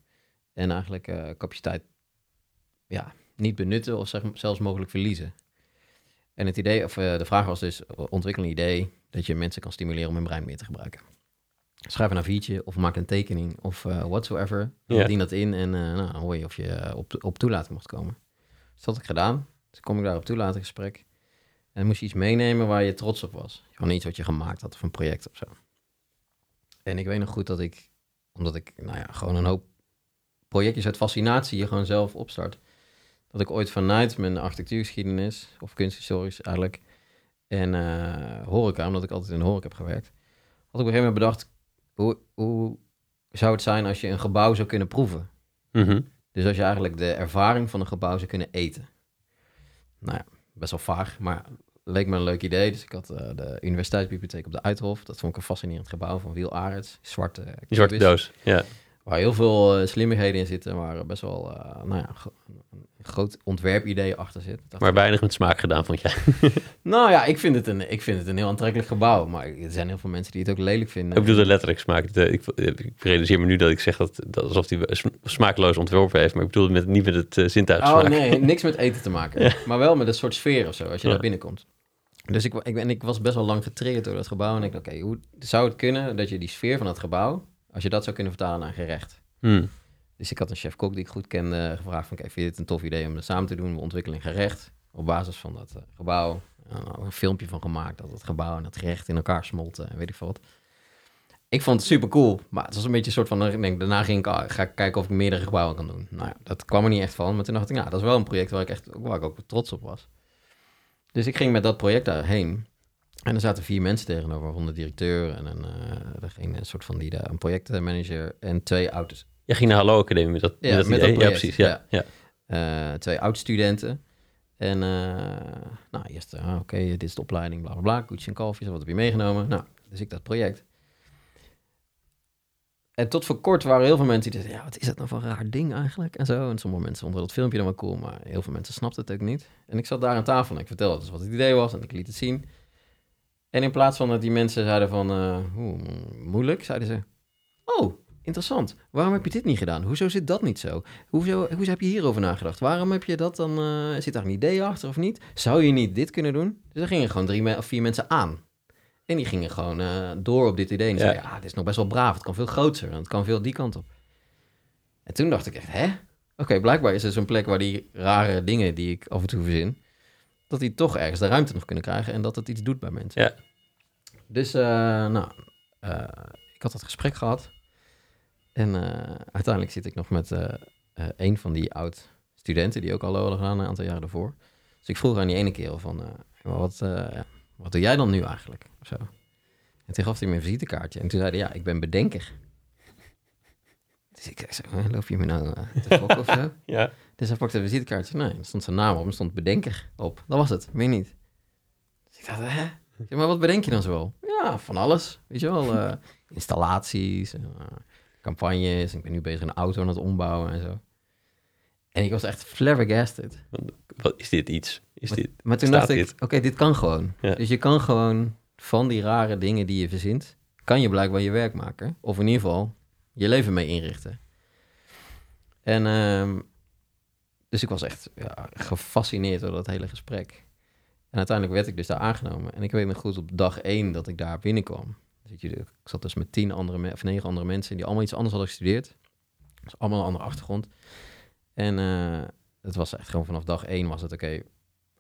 En eigenlijk eh, capaciteit ja, niet benutten of zeg, zelfs mogelijk verliezen. En het idee, of de vraag was dus, ontwikkel een idee dat je mensen kan stimuleren om hun brein meer te gebruiken. Schrijf een A4'tje of maak een tekening of whatsoever. Dien dat in en nou, hoor je of je op, op toelating mocht komen. Dus dat had ik gedaan. Dus kom ik daar op toelatinggesprek. En dan moest je iets meenemen waar je trots op was. Gewoon iets wat je gemaakt had of een project of zo. En ik weet nog goed dat ik, omdat ik nou ja, gewoon een hoop projectjes uit fascinatie je gewoon zelf opstart. Dat ik ooit vanuit mijn architectuurgeschiedenis, of kunsthistorisch eigenlijk, en eh, horeca, omdat ik altijd in de horeca heb gewerkt, had ik op een gegeven moment bedacht, hoe, hoe zou het zijn als je een gebouw zou kunnen proeven? Mhm. Dus als je eigenlijk de ervaring van een gebouw zou kunnen eten. Nou ja, best wel vaag, maar leek me een leuk idee. Dus ik had eh, de universiteitsbibliotheek op de Uithof. Dat vond ik een fascinerend gebouw van Wiel Arends. Zwarte, zwarte doos. Ja, Waar heel veel eh, slimmigheden in zitten. Waar best wel eh, nou ja, een groot ontwerpidee achter zit. Ik maar weinig met smaak gedaan, vond jij. Nou ja, ik vind, het een, ik vind het een heel aantrekkelijk gebouw. Maar er zijn heel veel mensen die het ook lelijk vinden. Ik bedoel de letterlijk smaak. Ik, ik realiseer me nu dat ik zeg dat, dat alsof hij sm- smakeloos ontworpen heeft. Maar ik bedoel het met, niet met het uh, zintuig Oh nee, niks met eten te maken. Maar wel met een soort sfeer of zo, als je Ja. daar binnenkomt. Dus ik, ik, en ik was best wel lang getriggerd door dat gebouw. En ik dacht, oké, hoe zou het kunnen dat je die sfeer van dat gebouw, als je dat zou kunnen vertalen naar gerecht? Hmm. Dus ik had een chef-kok die ik goed kende gevraagd van, kijk, vind je dit een tof idee om dat samen te doen? We ontwikkelen een gerecht op basis van dat eh, gebouw. Nou, een filmpje van gemaakt dat het gebouw en dat gerecht in elkaar smolten en weet ik veel wat. Ik vond het super cool, maar het was een beetje een soort van, ik denk, daarna ging ik, ah, ga ik kijken of ik meerdere gebouwen kan doen. Nou ja, dat kwam er niet echt van, maar toen dacht ik, nou, dat is wel een project waar ik echt, waar ik ook trots op was. Dus ik ging met dat project daarheen. En er zaten vier mensen tegenover, waarvan de directeur en een, eh, er ging een soort van die, daar, een projectmanager en twee oud Jij ging naar Hallo Academie met dat, Ja, met dat met ja, precies. Ja, ja. Eh, twee oud-studenten. En eh, nou, eerst, oké, dit is de opleiding, bla bla bla, koetjes en kalfjes, wat heb je meegenomen? Nou, dus ik dat project. En tot voor kort waren heel veel mensen die zeiden, ja, wat is dat nou voor een raar ding eigenlijk? En zo. En sommige mensen vonden dat filmpje dan wel cool, maar heel veel mensen snapten het ook niet. En ik zat daar aan tafel en ik vertelde dus wat het idee was en ik liet het zien. En in plaats van dat die mensen zeiden van, eh, oeh, moeilijk, zeiden ze, oh, interessant. Waarom heb je dit niet gedaan? Hoezo zit dat niet zo? Hoezo, hoezo heb je hierover nagedacht? Waarom heb je dat dan? eh, zit daar een idee achter of niet? Zou je niet dit kunnen doen? Dus er gingen gewoon drie of vier mensen aan. En die gingen gewoon eh, door op dit idee. En Ja. zeiden, ja, dit is nog best wel braaf. Het kan veel groter. En het kan veel die kant op. En toen dacht ik echt, hè? Oké, blijkbaar is er zo'n plek waar die rare dingen die ik af en toe verzin... dat die toch ergens de ruimte nog kunnen krijgen... en dat het iets doet bij mensen. Ja. Dus, eh, nou, eh, ik had dat gesprek gehad. En eh, uiteindelijk zit ik nog met een van die oud-studenten... die ook al hadden gedaan een aantal jaren ervoor. Dus ik vroeg aan die ene kerel van... maar wat, ja, wat doe jij dan nu eigenlijk? Of zo. En toen gaf hij me een visitekaartje. En toen zei hij, ja, ik ben bedenker. Dus ik zei, loop je me nou te fokken of zo? ja. Dus hij pakte een visitekaartje. Nee, er stond zijn naam op. Er stond bedenker op. Dat was het, meer niet. Dus ik dacht, hè? Zeg, maar wat bedenk je dan zoal? Ja, van alles. Weet je wel, eh, installaties, eh, campagnes. Ik ben nu bezig een auto aan het ombouwen en zo. En ik was echt flabbergasted. Wat, is dit iets? Is Maar, dit... maar toen dacht ik, oké, dit kan gewoon. Ja. Dus je kan gewoon van die rare dingen die je verzint, kan je blijkbaar je werk maken. Of in ieder geval je leven mee inrichten. En ehm, dus ik was echt ja, gefascineerd door dat hele gesprek. En uiteindelijk werd ik dus daar aangenomen. En ik weet nog goed op dag één dat ik daar binnenkwam. Ik zat dus met tien andere of negen andere mensen die allemaal iets anders hadden gestudeerd. Dus allemaal een andere achtergrond. En eh, het was echt gewoon vanaf dag één was het oké.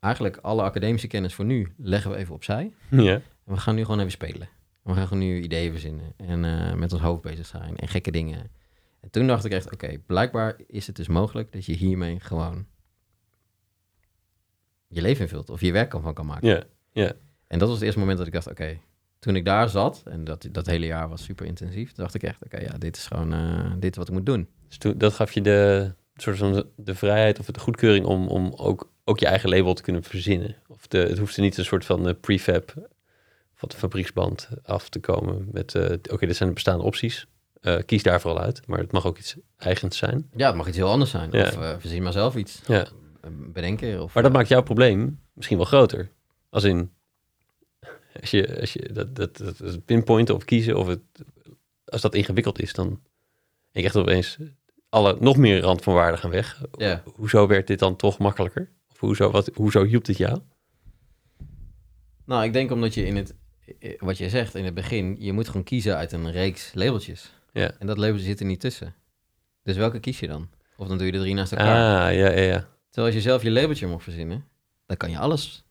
eigenlijk alle academische kennis voor nu leggen we even opzij. Ja. En we gaan nu gewoon even spelen. We gaan gewoon nu ideeën verzinnen en eh, met ons hoofd bezig zijn en gekke dingen. En toen dacht ik echt, oké, blijkbaar is het dus mogelijk dat je hiermee gewoon je leven invult of je werk kan van kan maken. Ja. En dat was het eerste moment dat ik dacht, oké, toen ik daar zat en dat, dat hele jaar was super intensief, dacht ik echt, oké, ja, dit is gewoon eh, dit wat ik moet doen. Dus toen, dat gaf je de, soort van de, vrijheid of de goedkeuring om, om ook, ook je eigen label te kunnen verzinnen. Of de, het hoeft er niet een soort van eh, prefab van de fabrieksband af te komen met, eh, oké, dit zijn de bestaande opties. Eh, kies daar vooral uit, maar het mag ook iets eigens zijn. Ja, het mag iets heel anders zijn. Ja. Of uh, verzin maar zelf iets. Ja. Bedenken. Of, Maar dat maakt jouw probleem misschien wel groter. Als in, als je, als je dat, dat, dat, dat pinpointen of kiezen, of het, als dat ingewikkeld is, dan en je opeens alle nog meer randvoorwaarden gaan weg. Ja. Hoezo werd dit dan toch makkelijker? Of hoezo, wat, hoezo hielp dit jou? Nou, ik denk omdat je in het, eh, wat je zegt in het begin, je moet gewoon kiezen uit een reeks labeltjes. Ja. En dat labeltje zit er niet tussen. Dus welke kies je dan? Of dan doe je de drie naast elkaar. Ah, ja, ja, ja. Terwijl als je zelf je labeltje mag verzinnen, dan kan je alles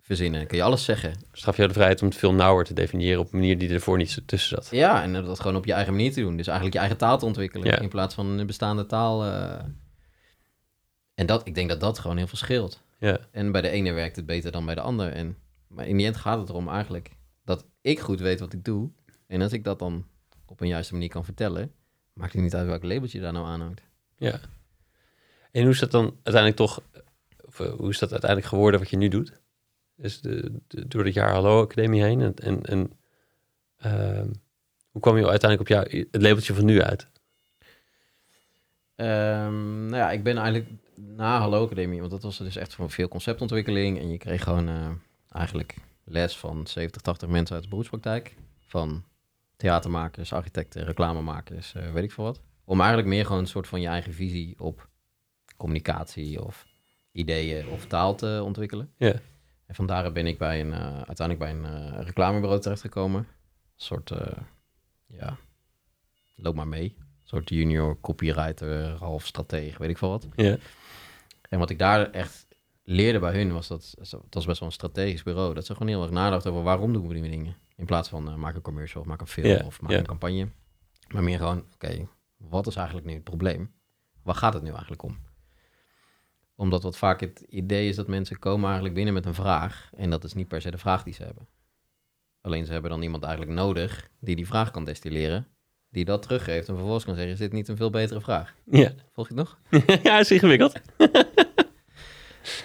verzinnen. Kan je alles zeggen. Straf jou de vrijheid om het veel nauwer te definiëren op een manier die ervoor niet zo tussen zat. Ja, en dat gewoon op je eigen manier te doen. Dus eigenlijk je eigen taal te ontwikkelen Ja. in plaats van een bestaande taal. eh. En dat, ik denk dat dat gewoon heel veel scheelt. Ja, En bij de ene werkt het beter dan bij de ander. En, maar in die end gaat het erom eigenlijk dat ik goed weet wat ik doe. En als ik dat dan op een juiste manier kan vertellen, maakt het niet uit welk labeltje daar nou aan hangt. ja. En hoe is dat dan uiteindelijk toch, of eh, hoe is dat uiteindelijk geworden wat je nu doet? Dus de, de- door het jaar Hallo Academie heen en, en, en ehm, hoe kwam je uiteindelijk op jou, het labeltje van nu uit? Ehm, nou ja, ik ben eigenlijk na Hallo Academie, want dat was dus echt van veel conceptontwikkeling. En je kreeg gewoon eh, eigenlijk les van 70, 80 mensen uit de beroepspraktijk. Van theatermakers, architecten, reclamemakers, eh, weet ik veel wat. Om eigenlijk meer gewoon een soort van je eigen visie op communicatie of ideeën of taal te ontwikkelen. Ja. En vandaar ben ik bij een, eh, uiteindelijk bij een eh, reclamebureau terechtgekomen. Een soort, ja, loop maar mee. Een soort junior copywriter, half stratege, weet ik veel wat. Ja, En wat ik daar echt leerde bij hun was dat, het was best wel een strategisch bureau, dat ze gewoon heel erg nadachten over waarom doen we die dingen. In plaats van eh, maak een commercial of maak een film of maak een campagne. Maar meer gewoon, oké, wat is eigenlijk nu het probleem? Waar gaat het nu eigenlijk om? Omdat wat vaak het idee is dat mensen komen eigenlijk binnen met een vraag. En dat is niet per se de vraag die ze hebben. Alleen ze hebben dan iemand eigenlijk nodig die die vraag kan destilleren die dat teruggeeft en vervolgens kan zeggen, is dit niet een veel betere vraag? Ja, Volg je het nog? ja is ingewikkeld.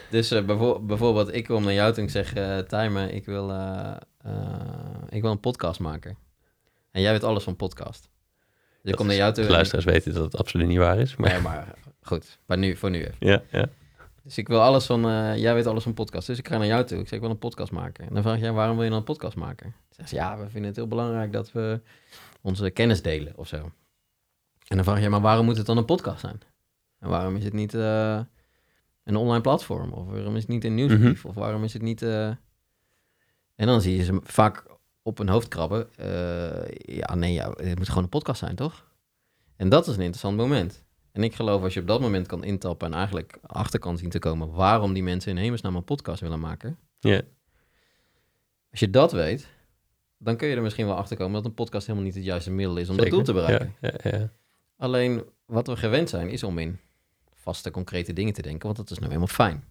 Dus eh, bijvo- bijvoorbeeld, ik kom naar jou toe en ik zeg, eh Tijmen, ik wil, ik wil een podcast maken. En jij weet alles van podcast. Dus ik kom naar jou toe. De luisteraars weten dat het absoluut niet waar is. Maar Nee, maar goed, maar nu, voor nu even. ja, ja. Dus ik wil alles van, eh, jij weet alles van podcast. Dus ik ga naar jou toe. Ik zeg, ik wil een podcast maken. En dan vraag jij, waarom wil je dan een podcast maken? Dan zegt ze, ja, we vinden het heel belangrijk dat we onze kennis delen of zo. En dan vraag je, maar waarom moet het dan een podcast zijn? En waarom is het niet eh, een online platform? Of waarom is het niet een nieuwsbrief? Of waarom is het niet... eh, En dan zie je ze vaak op hun hoofd krabben. eh, ja, nee, ja, het moet gewoon een podcast zijn, toch? En dat is een interessant moment. En ik geloof als je op dat moment kan intappen en eigenlijk achter kan zien te komen waarom die mensen in hemelsnaam een podcast willen maken. Ja. Als je dat weet, dan kun je er misschien wel achter komen dat een podcast helemaal niet het juiste middel is om Zeker. dat doel te bereiken. Ja, ja, ja. Alleen wat we gewend zijn is om in vaste, concrete dingen te denken, want dat is nou helemaal fijn.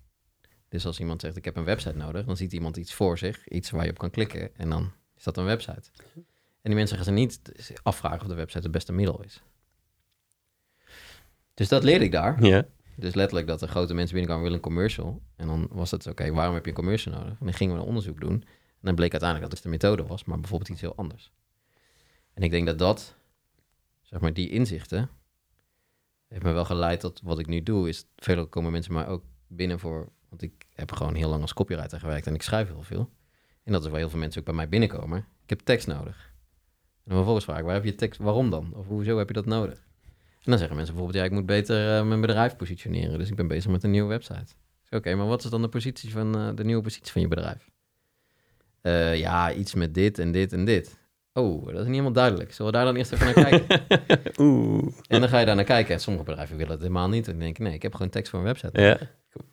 Dus als iemand zegt ik heb een website nodig, dan ziet iemand iets voor zich, iets waar je op kan klikken en dan is dat een website. En die mensen gaan zich niet afvragen of de website het beste middel is. Dus dat leerde ik daar. Ja. Dus letterlijk dat er grote mensen binnenkwamen willen een commercial. En dan was het, oké, waarom heb je een commercial nodig? En dan gingen we een onderzoek doen. En dan bleek uiteindelijk dat het de methode was, maar bijvoorbeeld iets heel anders. En ik denk dat dat, zeg maar, die inzichten, heeft me wel geleid tot wat ik nu doe. Is veel komen mensen maar ook binnen voor, want ik heb gewoon heel lang als copywriter gewerkt en ik schrijf heel veel. En dat is waar heel veel mensen ook bij mij binnenkomen. Ik heb tekst nodig. En dan vervolgens vraag ik, waar heb je tekst, waarom dan? Of hoezo heb je dat nodig? En dan zeggen mensen bijvoorbeeld, ja, ik moet beter eh, mijn bedrijf positioneren. Dus ik ben bezig met een nieuwe website. Oké, maar wat is dan de positie van eh, de nieuwe positie van je bedrijf? Eh, ja, iets met dit en dit en dit. Oh, dat is niet helemaal duidelijk. Zullen we daar dan eerst even naar kijken? Oeh. en dan ga je daar naar kijken. En sommige bedrijven willen het helemaal niet. En dan denk ik, nee, ik heb gewoon tekst voor een website. Ja,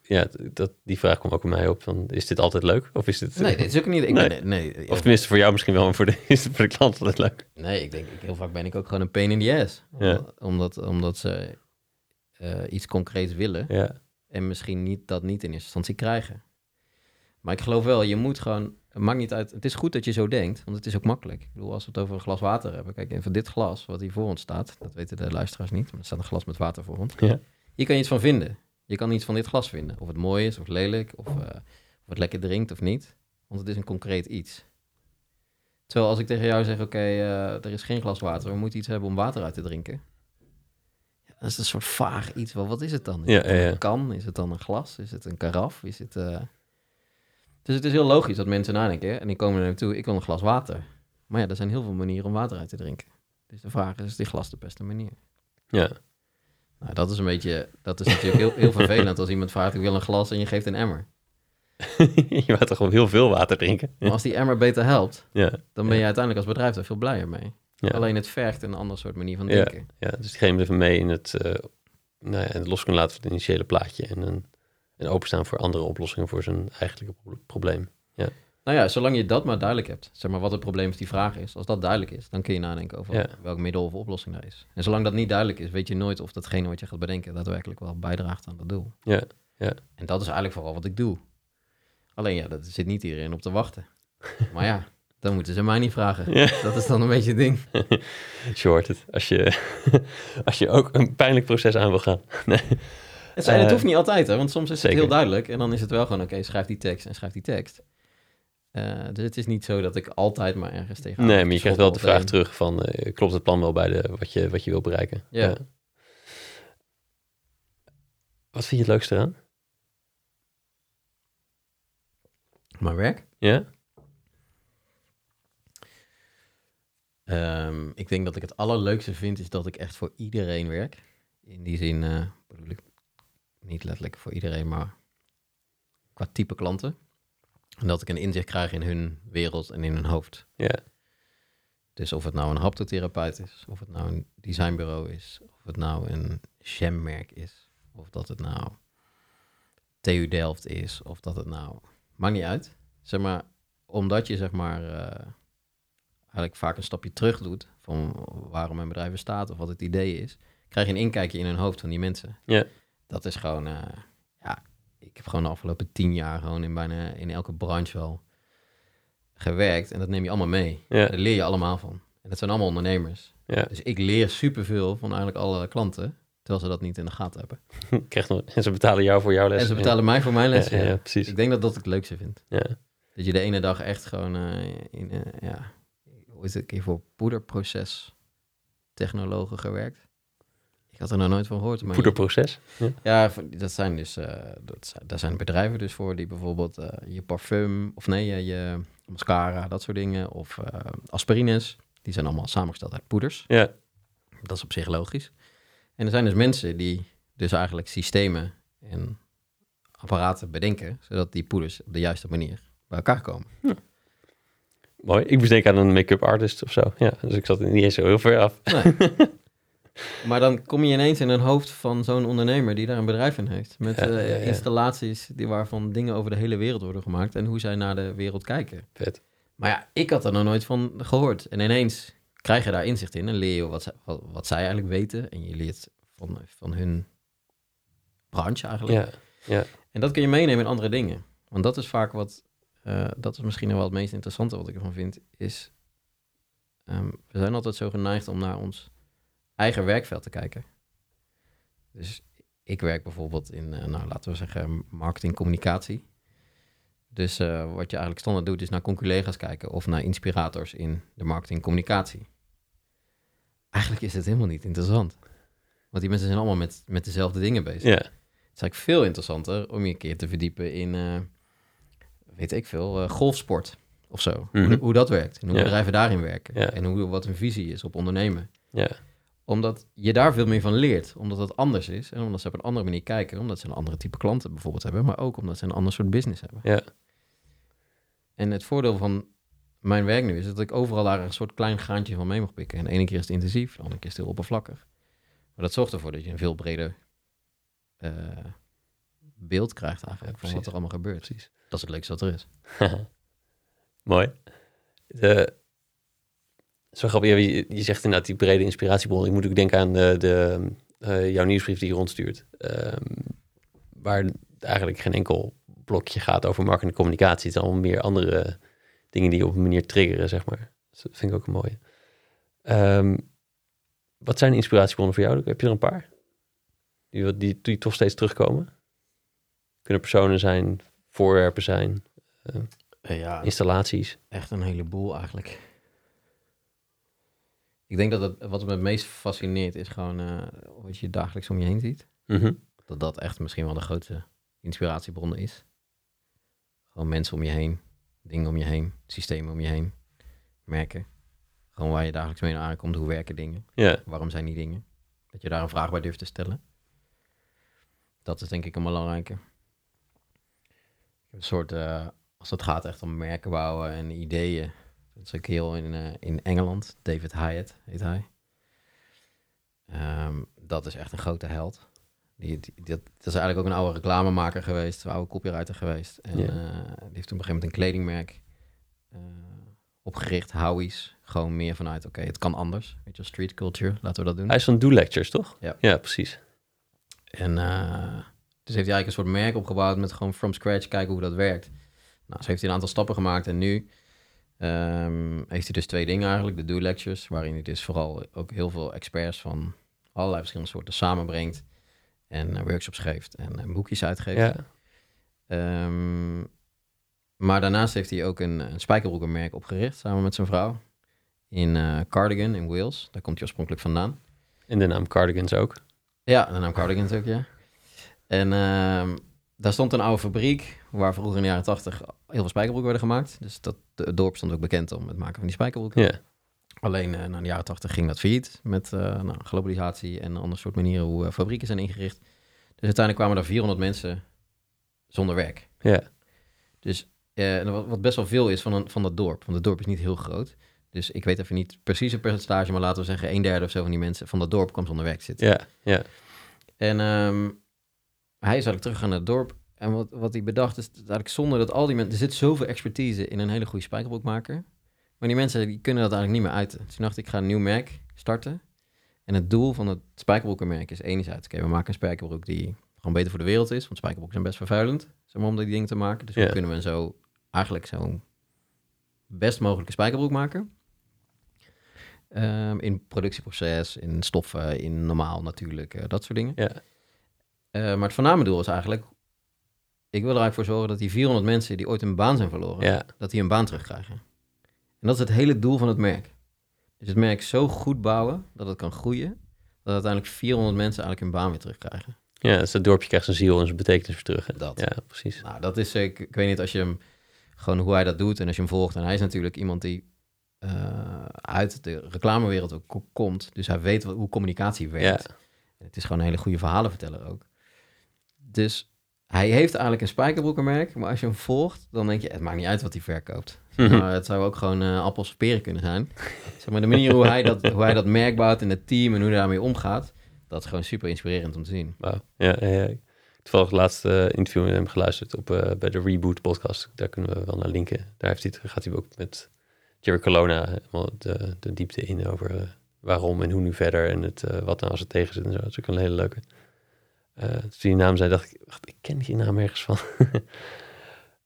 ja dat, die vraag kwam ook bij mij op. Van, is dit altijd leuk? Of is dit... Nee, dit is ook niet... Ik Nee. ben, nee, Of tenminste voor jou misschien wel, maar voor de, is het voor de klant altijd leuk. nee, ik denk, ik, heel vaak ben ik ook gewoon een pain in the ass. Ja. Omdat, omdat ze eh, iets concreets willen. Ja, En misschien niet dat niet in eerste instantie krijgen. Maar ik geloof wel, je moet gewoon... Het maakt niet uit... Het is goed dat je zo denkt, want het is ook makkelijk. Ik bedoel, als we het over een glas water hebben... Kijk, even dit glas, wat hier voor ons staat... Dat weten de luisteraars niet, maar er staat een glas met water voor ons. Ja. Hier kan je iets van vinden. Je kan iets van dit glas vinden. Of het mooi is, of lelijk, of, eh, of het lekker drinkt of niet. Want het is een concreet iets. Terwijl als ik tegen jou zeg, oké, eh, er is geen glas water... we moeten iets hebben om water uit te drinken... Ja, dat is een soort vaag iets. Wel, wat is het dan? Is Ja, het dan ja, ja. een kan? Is het dan een glas? Is het een karaf? Is het... eh, Dus het is heel logisch dat mensen nadenken. En die komen er naartoe, ik wil een glas water. Maar ja, er zijn heel veel manieren om water uit te drinken. Dus de vraag is, is die glas de beste manier? ja. Nou, dat is een beetje... Dat is natuurlijk heel, heel vervelend als iemand vraagt, ik wil een glas en je geeft een emmer. je gaat toch gewoon heel veel water drinken? Maar als die emmer beter helpt, Ja, dan ben je uiteindelijk als bedrijf daar veel blijer mee. ja. Alleen het vergt een ander soort manier van Ja. denken. ja dus diegene even mee in het, eh nou ja, het los kunnen laten van het initiële plaatje. En, een, en openstaan voor andere oplossingen voor zijn eigenlijke pro- probleem. Nou ja, zolang je dat maar duidelijk hebt, zeg maar wat het probleem of die vraag is, als dat duidelijk is, dan kun je nadenken over Ja. welk middel of oplossing daar is. En zolang dat niet duidelijk is, weet je nooit of datgene wat je gaat bedenken daadwerkelijk wel bijdraagt aan dat doel. Ja, ja. En dat is eigenlijk vooral wat ik doe. Alleen ja, dat zit niet iedereen op te wachten. Maar ja, dan moeten ze mij niet vragen. Ja. Dat is dan een beetje het ding. Short het. Als je, als je ook een pijnlijk proces aan wil gaan. Nee. Het, zijn, het Eh, hoeft niet altijd, hè, want soms is zeker. het heel duidelijk. En dan is het wel gewoon, oké, schrijf die tekst en schrijf die tekst. Eh, dus het is niet zo dat ik altijd maar ergens tegen. Nee, maar je krijgt wel de vraag terug van... eh, klopt het plan wel bij de, wat, je, wat je wil bereiken? Ja. Wat vind je het leukste eraan? Maar werk? Ja? Ehm, ik denk dat ik het allerleukste vind is dat ik echt voor iedereen werk. In die zin eh, bedoel ik niet letterlijk voor iedereen, maar qua type klanten. En dat ik een inzicht krijg in hun wereld en in hun hoofd. Ja. Dus of het nou een haptotherapeut is, of het nou een designbureau is, of het nou een jammerk is, of dat het nou TU Delft is, of dat het nou... Maakt niet uit. Zeg maar, omdat je zeg maar eh, eigenlijk vaak een stapje terug doet van waarom een bedrijf bestaat of wat het idee is, krijg je een inkijkje in hun hoofd van die mensen. Ja. Dat is gewoon, eh, ik heb gewoon de afgelopen tien jaar gewoon in bijna in elke branche wel gewerkt en dat neem je allemaal mee. Ja. Daar leer je allemaal van. En dat zijn allemaal ondernemers. Ja. Dus ik leer superveel van eigenlijk alle klanten, terwijl ze dat niet in de gaten hebben. Krijg nog, en ze betalen jou voor jouw les. En ze betalen mij voor mijn lessen. Ja, precies. Ik denk dat dat het leukste vind. Ja. Dat je de ene dag echt gewoon eh, in, eh, ja, hoe is het, een keer voor poederproces technologen gewerkt. Had er nog nooit van gehoord. Maar Poederproces. Ja. Ja, dat zijn dus, eh, dat zijn, daar zijn bedrijven dus voor die bijvoorbeeld eh, je parfum, of nee, je, je mascara, dat soort dingen, of eh, aspirines, die zijn allemaal samengesteld uit poeders. Ja. Dat is op zich logisch. En er zijn dus mensen die dus eigenlijk systemen en apparaten bedenken, zodat die poeders op de juiste manier bij elkaar komen. Mooi. Ik moest denken aan een make-up artist of zo. Ja, dus ik zat niet eens zo heel ver af. Nee. maar dan kom je ineens in een hoofd van zo'n ondernemer die daar een bedrijf in heeft. Met Ja, eh, ja, ja. installaties die waarvan dingen over de hele wereld worden gemaakt en hoe zij naar de wereld kijken. Vet. Maar ja, ik had er nog nooit van gehoord. En ineens krijg je daar inzicht in en leer je wat, zij- wat, wat zij eigenlijk weten. En je leert van, van hun branche eigenlijk. Ja. En dat kun je meenemen in andere dingen. Want dat is vaak wat, eh, dat is misschien wel het meest interessante wat ik ervan vind, is ehm, we zijn altijd zo geneigd om naar ons eigen werkveld te kijken. Dus ik werk bijvoorbeeld in, eh, nou laten we zeggen, marketing communicatie. Dus eh, wat je eigenlijk standaard doet, is naar conculega's kijken of naar inspirators in de marketing communicatie. Eigenlijk is het helemaal niet interessant. Want die mensen zijn allemaal met, met dezelfde dingen bezig. Ja. Het is eigenlijk veel interessanter om je een keer te verdiepen in, eh, weet ik veel, golfsport of zo. Mhm. hoe, hoe dat werkt en hoe bedrijven daarin werken. En hoe, wat hun visie is op ondernemen. Ja. Omdat je daar veel meer van leert. Omdat het anders is. En omdat ze op een andere manier kijken. Omdat ze een andere type klanten bijvoorbeeld hebben. Maar ook omdat ze een ander soort business hebben. Ja. En het voordeel van mijn werk nu is dat ik overal daar een soort klein graantje van mee mag pikken. En de ene keer is het intensief, de andere keer is het heel oppervlakkig. Maar dat zorgt ervoor dat je een veel breder eh, beeld krijgt eigenlijk van wat er allemaal gebeurt. Precies. Dat is het leukste wat er is. Mooi. De, zo grappig, ja, je, je zegt inderdaad die brede inspiratiebron. Ik moet ook denken aan de, de, eh, jouw nieuwsbrief die je rondstuurt. Ehm, waar eigenlijk geen enkel blokje gaat over marketing en communicatie. Het zijn allemaal meer andere dingen die je op een manier triggeren, zeg maar. Dus dat vind ik ook een mooie. Ehm, wat zijn inspiratiebronnen voor jou? Heb je er een paar? Die, die, die toch steeds terugkomen? Kunnen personen zijn, voorwerpen zijn, Eh, ja, installaties. echt een heleboel eigenlijk. Ik denk dat het, wat me het meest fascineert is gewoon eh, wat je dagelijks om je heen ziet. Mhm. Dat dat echt misschien wel de grootste inspiratiebron is. Gewoon mensen om je heen, dingen om je heen, systemen om je heen, merken. Gewoon waar je dagelijks mee aankomt, hoe werken dingen, waarom zijn die dingen. Dat je daar een vraag bij durft te stellen. Dat is denk ik een belangrijke. Een soort, eh, als het gaat echt om merken bouwen en ideeën. Dat is een kerel in, eh, in Engeland, David Hyatt heet hij. Ehm, dat is echt een grote held. Die, die, dat, dat is eigenlijk ook een oude reclamemaker geweest, een oude copywriter geweest. En eh, die heeft toen op een gegeven moment een kledingmerk eh, opgericht, Howie's. Gewoon meer vanuit, oké, het kan anders. Weet je, wel, street culture, laten we dat doen. hij is van Do Lectures, toch? Ja. Ja, precies. En dus heeft hij eigenlijk een soort merk opgebouwd met gewoon from scratch kijken hoe dat werkt. Nou, zo heeft hij een aantal stappen gemaakt en nu ehm, heeft hij dus twee dingen eigenlijk. De Do Lectures, waarin hij dus vooral ook heel veel experts van allerlei verschillende soorten samenbrengt. En eh, workshops geeft en eh, boekjes uitgeeft. Ja. Ehm, maar daarnaast heeft hij ook een, een spijkerbroekenmerk opgericht samen met zijn vrouw. In eh, Cardigan in Wales. Daar komt hij oorspronkelijk vandaan. En de naam Cardigans ook. Ja, de naam Cardigans ook, ja. En ehm, daar stond een oude fabriek waar vroeger in de jaren tachtig heel veel spijkerbroeken werden gemaakt. Dus dat, het dorp stond ook bekend om het maken van die spijkerbroeken. Ja. Alleen uh, na de jaren tachtig ging dat failliet met uh, nou, globalisatie en ander soort manieren hoe uh, fabrieken zijn ingericht. Dus uiteindelijk kwamen er 400 mensen zonder werk. Ja. Dus wat, wat, best wel veel is van, een, van dat dorp. Want het dorp is niet heel groot. Dus ik weet even niet precies een percentage, maar laten we zeggen een derde of zo van die mensen van dat dorp kwam zonder werk zitten. Ja, ja. En um, hij is eigenlijk terug naar het dorp. En wat, wat hij bedacht is eigenlijk zonder dat al die mensen... Er zit zoveel expertise in een hele goede spijkerbroekmaker. Maar die mensen die kunnen dat eigenlijk niet meer uiten. Dus toen dacht ik, ik ga een nieuw merk starten. En het doel van het spijkerbroekenmerk is enerzijds... Oké, okay, we maken een spijkerbroek die gewoon beter voor de wereld is. Want spijkerbroeken zijn best vervuilend. Zeg maar, om die dingen te maken. Dus Ja. hoe kunnen we zo eigenlijk zo'n best mogelijke spijkerbroek maken. Ehm, in productieproces, in stoffen, in normaal natuurlijk, eh, dat soort dingen. Ja. Eh, maar het voorname doel is eigenlijk... Ik wil er eigenlijk voor zorgen dat die 400 mensen die ooit een baan zijn verloren... Ja. dat die een baan terugkrijgen. En dat is het hele doel van het merk. Dus het merk zo goed bouwen dat het kan groeien... dat uiteindelijk 400 mensen eigenlijk hun baan weer terugkrijgen. Ja, dus het dorpje krijgt zijn ziel en zijn betekenis weer terug. hè? Dat. Ja, precies. Nou, dat is, ik, ik weet niet, als je hem, gewoon hoe hij dat doet en als je hem volgt. En hij is natuurlijk iemand die eh, uit de reclamewereld ook ko- komt. Dus hij weet wat, hoe communicatie werkt. Ja. En het is gewoon een hele goede verhalenverteller ook. Dus hij heeft eigenlijk een spijkerbroekenmerk, maar als je hem volgt, dan denk je, het maakt niet uit wat hij verkoopt. Maar het zou ook gewoon eh, appels of peren kunnen zijn. Zeg maar, de manier hoe hij, dat, hoe hij dat merk bouwt in het team en hoe hij daarmee omgaat, dat is gewoon super inspirerend om te zien. Wauw. Ja, ja, ja. Toevallig het laatste eh, interview met hem geluisterd op, eh, bij de Reboot podcast. Daar kunnen we wel naar linken. Daar heeft hij, gaat hij ook met Jerry Colonna helemaal de, de diepte in over waarom en hoe nu verder. En het, wat nou als het tegen zit en zo. Dat is ook een hele leuke. Eh toen die naam zei, dacht ik, wacht, ik ken die naam ergens van.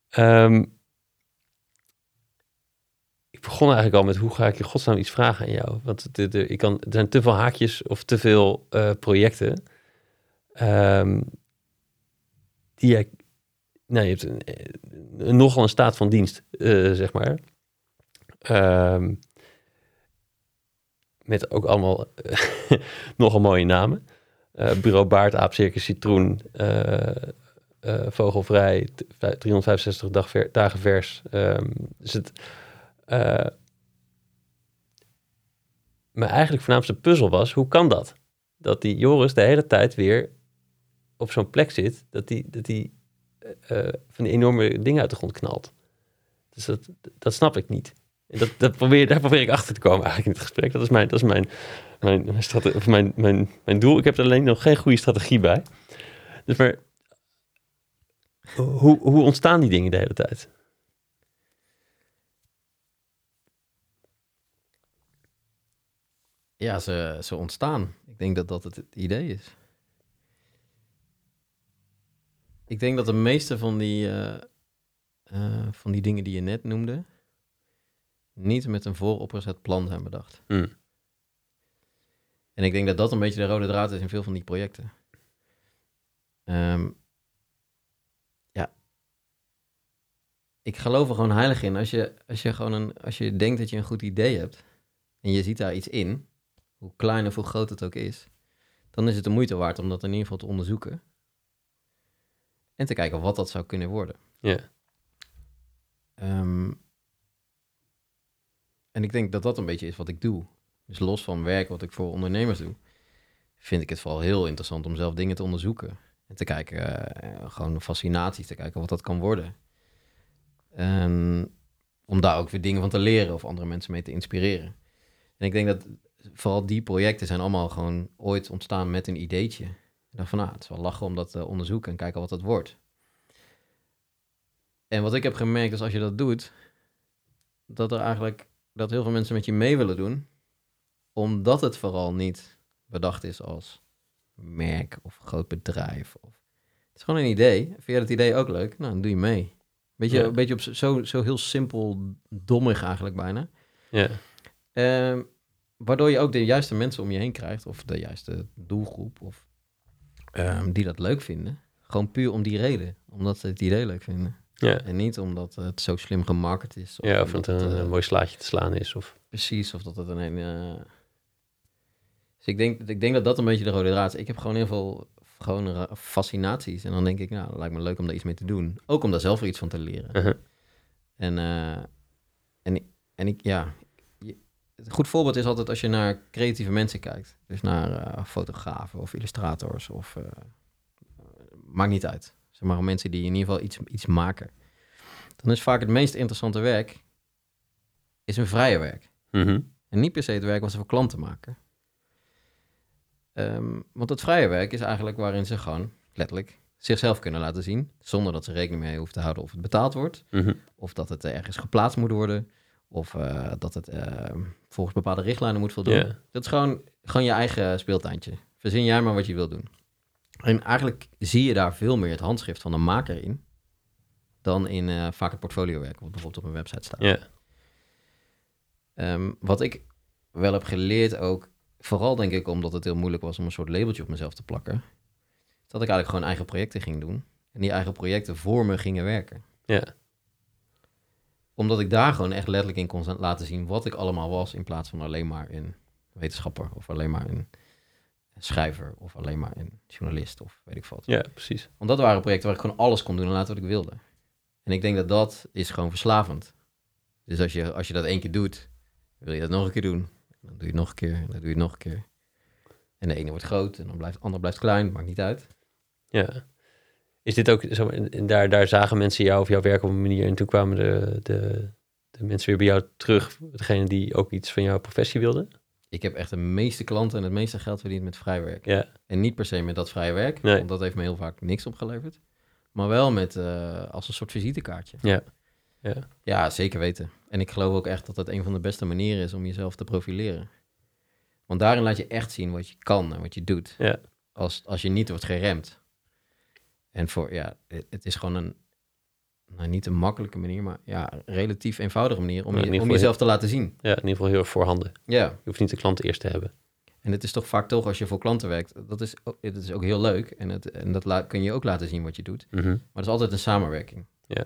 Ehm, ik begon eigenlijk al met hoe ga ik in godsnaam iets vragen aan jou? Want ik kan, er zijn te veel haakjes of te veel eh, projecten. Ehm, die jij, nou, je hebt een, een- nogal een staat van dienst, eh, zeg maar. Ehm, met ook allemaal eh, nogal mooie namen. Eh, Bureau Baard, Aap, Circus, Citroen, eh, eh, Vogelvrij, t- vij- 365 dag dagen vers. Ehm, dus het... mijn eigenlijk voornaamste puzzel was, hoe kan dat? Dat die Joris de hele tijd weer op zo'n plek zit, dat die, dat die van enorme dingen uit de grond knalt. Dus dat, dat snap ik niet. Dat, dat probeer, daar probeer ik achter te komen eigenlijk in het gesprek. Dat is mijn, dat is mijn, mijn, mijn, mijn, mijn, mijn doel. Ik heb er alleen nog geen goede strategie bij. Dus maar, hoe, hoe ontstaan die dingen de hele tijd? Ja, ze, ze ontstaan. Ik denk dat dat het, het idee is. Ik denk dat de meeste van die, eh, eh, van die dingen die je net noemde, niet met een vooropgezet plan zijn bedacht. Hmm. En ik denk dat dat een beetje de rode draad is in veel van die projecten. Ehm, ja. Ik geloof er gewoon heilig in. Als je, als je gewoon een, als je denkt dat je een goed idee hebt en je ziet daar iets in, hoe klein of hoe groot het ook is, dan is het de moeite waard om dat in ieder geval te onderzoeken. En te kijken wat dat zou kunnen worden. Ja. Ehm, en ik denk dat dat een beetje is wat ik doe. Dus los van werk wat ik voor ondernemers doe, vind ik het vooral heel interessant om zelf dingen te onderzoeken. En te kijken, eh, gewoon fascinaties, te kijken wat dat kan worden. En om daar ook weer dingen van te leren of andere mensen mee te inspireren. En ik denk dat vooral die projecten zijn allemaal gewoon ooit ontstaan met een ideetje. Dacht van, nou, het is wel lachen om dat te onderzoeken en kijken wat dat wordt. En wat ik heb gemerkt is als je dat doet, dat er eigenlijk dat heel veel mensen met je mee willen doen, omdat het vooral niet bedacht is als merk of groot bedrijf. Of... Het is gewoon een idee. Vind je dat idee ook leuk? Nou, dan doe je mee. Beetje, Ja. Een beetje op zo, zo heel simpel, dommig eigenlijk bijna. Ja. Ehm, waardoor je ook de juiste mensen om je heen krijgt, of de juiste doelgroep, of, ehm, die dat leuk vinden. Gewoon puur om die reden, omdat ze het idee leuk vinden. Ja. En niet omdat het zo slim gemarket is. ja, of het een, het, eh, een mooi slaatje te slaan is. Of, Precies, of dat het een... eh Dus ik denk, ik denk dat dat een beetje de rode draad is. Ik heb gewoon heel veel gewoon fascinaties. En dan denk ik, nou, lijkt me leuk om daar iets mee te doen. Ook om daar zelf weer iets van te leren. Uh-huh. En, eh, en, en ik, ja... Een goed voorbeeld is altijd als je naar creatieve mensen kijkt. Dus naar fotografen of illustrators of... maakt niet uit. Zeg maar mensen die in ieder geval iets, iets maken. Dan is vaak het meest interessante werk... is een vrije werk. Mhm. En niet per se het werk wat ze voor klanten maken. Ehm, want het vrije werk is eigenlijk waarin ze gewoon letterlijk zichzelf kunnen laten zien. Zonder dat ze rekening mee hoeven te houden of het betaald wordt. Mhm. Of dat het ergens geplaatst moet worden. Of eh, dat het ehm, volgens bepaalde richtlijnen moet voldoen. Dat is gewoon, gewoon je eigen speeltuintje. Verzin jij maar wat je wilt doen. En eigenlijk zie je daar veel meer het handschrift van de maker in. Dan in eh, vaak het portfoliowerk, wat bijvoorbeeld op een website staat. Ehm, wat ik wel heb geleerd ook, vooral denk ik omdat het heel moeilijk was om een soort labeltje op mezelf te plakken, dat ik eigenlijk gewoon eigen projecten ging doen. En die eigen projecten voor me gingen werken. Ja. Omdat ik daar gewoon echt letterlijk in kon laten zien wat ik allemaal was, in plaats van alleen maar een wetenschapper of alleen maar een schrijver of alleen maar een journalist of weet ik wat. Ja, precies. Want dat waren projecten waar ik gewoon alles kon doen en laten wat ik wilde. En ik denk dat dat is gewoon verslavend. Dus als je, als je dat één keer doet, wil je dat nog een keer doen. Dan doe je het nog een keer en dan doe je het nog een keer. En de ene wordt groot en dan blijft, de ander blijft klein, maakt niet uit. Ja. Is dit ook zo? Daar, daar zagen mensen jou of jouw werk op een manier en toen kwamen de, de, de mensen weer bij jou terug, degene die ook iets van jouw professie wilden? Ik heb echt de meeste klanten en het meeste geld verdiend met vrij werk. Ja, En niet per se met dat vrije werk, Nee. want dat heeft me heel vaak niks opgeleverd. Maar wel met, eh, als een soort visitekaartje. Ja. Ja. ja, zeker weten. En ik geloof ook echt dat dat een van de beste manieren is om jezelf te profileren. Want daarin laat je echt zien wat je kan en wat je doet. Ja. Als, als je niet wordt geremd. En voor, ja, het, het is gewoon een, nou, niet een makkelijke manier, maar ja, een relatief eenvoudige manier om, Ja, je, om jezelf te laten zien. ja, in ieder geval heel erg voorhanden. Ja, Je hoeft niet de klant eerst te hebben. en het is toch vaak toch als je voor klanten werkt, dat is, ook- het is ook heel leuk. En, het, en dat la- kun je ook laten zien wat je doet. Mhm. Maar het is altijd een samenwerking. Ja.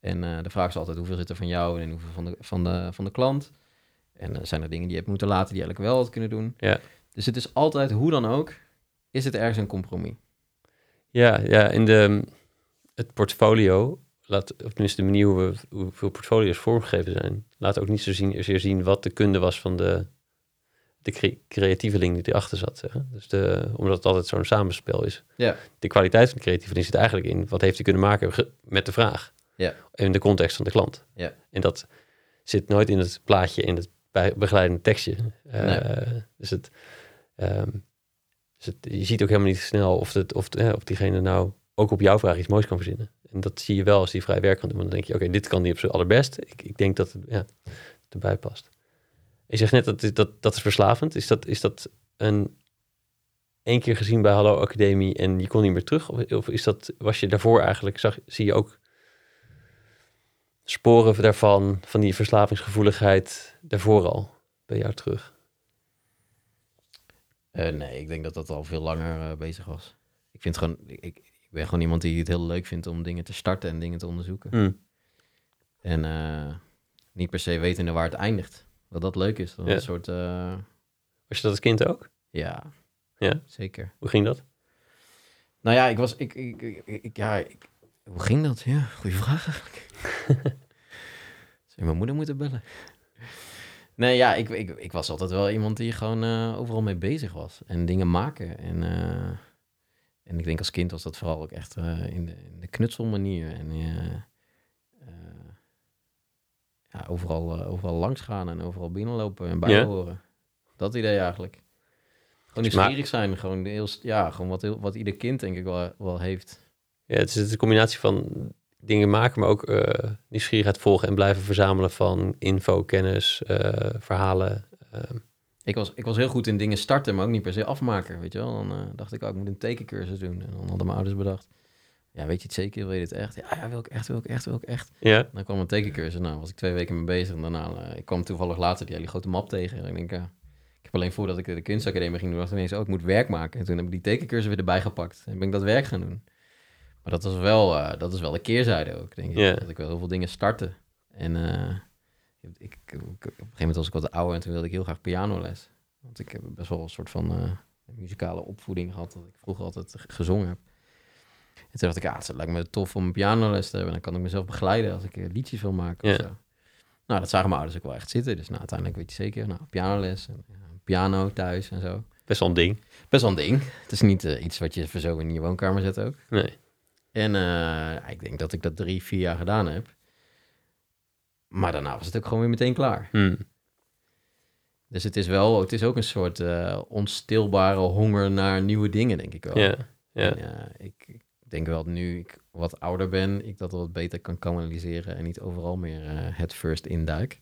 En eh, de vraag is altijd hoeveel zit er van jou en hoeveel van de, van de, van de klant. En eh, zijn er dingen die je hebt moeten laten die je eigenlijk wel had kunnen doen. Ja. Dus het is altijd, hoe dan ook, is het ergens een compromis. Ja, ja, in de, het portfolio, laat, of tenminste de manier hoe we hoeveel portfolio's vormgegeven zijn, laat ook niet zo zien, zozeer zien wat de kunde was van de, de cre- creatieveling die erachter zat. Zeg. Dus de, omdat het altijd zo'n samenspel is. Ja. De kwaliteit van de creatieveling zit eigenlijk in wat heeft hij kunnen maken met de vraag. Ja. In de context van de klant. Ja. En dat zit nooit in het plaatje, in het begeleidende tekstje. Eh, Nee. Dus het... ehm, dus het, je ziet ook helemaal niet snel of, het, of, eh, of diegene nou ook op jouw vraag iets moois kan verzinnen. En dat zie je wel als die vrij werk kan doen. Dan denk je, oké, dit kan die op zijn allerbest. Ik, ik denk dat het ja, erbij past. Je zegt net dat dat, dat is verslavend. Is dat, is dat een één keer gezien bij Hallo Academie en je kon niet meer terug? Of, of is dat, was je daarvoor eigenlijk, zag, zie je ook sporen daarvan, van die verslavingsgevoeligheid daarvoor al bij jou terug? Eh, nee, ik denk dat dat al veel langer eh, bezig was. Ik, vind gewoon, ik, ik ben gewoon iemand die het heel leuk vindt om dingen te starten en dingen te onderzoeken. Hm. En eh, niet per se wetende waar het eindigt. Dat dat leuk is. Dat Ja. Een soort, eh, Was je dat als kind ook? ja, Ja? zeker. Hoe ging dat? Nou ja, ik was, ik, ik, ik, ja, ik- hoe ging dat? Ja, goede vraag eigenlijk. Zou je mijn moeder moeten bellen? Nee, ja, ik, ik, ik was altijd wel iemand die gewoon eh, overal mee bezig was. En dingen maken. En, en ik denk als kind was dat vooral ook echt eh, in, de, in de knutselmanier. En eh, eh, ja, overal, overal langs gaan en overal binnenlopen en bijhoren. Dat idee eigenlijk. Gewoon nieuwsgierig zijn. Gewoon, heel, st- ja, gewoon wat, heel- wat ieder kind denk ik wel, wel heeft. Ja, het is, een combinatie van dingen maken, maar ook nieuwsgierigheid volgen en blijven verzamelen van info, kennis, verhalen. ehm. Ik was, ik was heel goed in dingen starten, maar ook niet per se afmaken, weet je wel. Dan eh, dacht ik, ook, ik moet een tekencursus doen. En dan hadden mijn ouders bedacht, ja, weet je het zeker? Wil je dit echt? Ja, ja wil ik echt, wil ik echt, wil ik echt. ja, Dan kwam een tekencursus, nou, was ik twee weken mee bezig. En daarna, eh, ik kwam toevallig later die hele grote map tegen. En ik denk, ja, ik heb alleen voordat ik de kunstacademie ging doen, dacht ik ineens, oh, ik moet werk maken. En toen heb ik die tekencursus weer erbij gepakt. En ben ik dat werk gaan doen. Maar dat, was wel, eh, dat is wel de keerzijde ook, denk ik. Ja. Dat ik wel heel veel dingen startte. En eh, ik, ik, ik- op een gegeven moment was ik wat ouder en toen wilde ik heel graag pianoles. Want ik heb best wel een soort van eh, muzikale opvoeding gehad, dat ik vroeger altijd gezongen heb. En toen dacht ik, ah, het lijkt me tof om een pianoles te hebben. Dan kan ik mezelf begeleiden als ik eh, liedjes wil maken Ja. of zo. Nou, dat zagen mijn ouders ook wel echt zitten. Dus nou, uiteindelijk weet je zeker, nou, pianoles, en, ja, piano thuis en zo. best wel een ding. Best wel een ding. Het is niet eh, iets wat je voor zo in je woonkamer zet ook. Nee. En eh, ik denk dat ik dat drie, vier jaar gedaan heb. Maar daarna was het ook gewoon weer meteen klaar. Hm. Dus het is wel, het is ook een soort eh, onstilbare honger naar nieuwe dingen, denk ik wel. Ja. En, eh, ik, denk wel dat nu ik wat ouder ben, ik dat wat beter kan kanaliseren en niet overal meer eh, het first induik.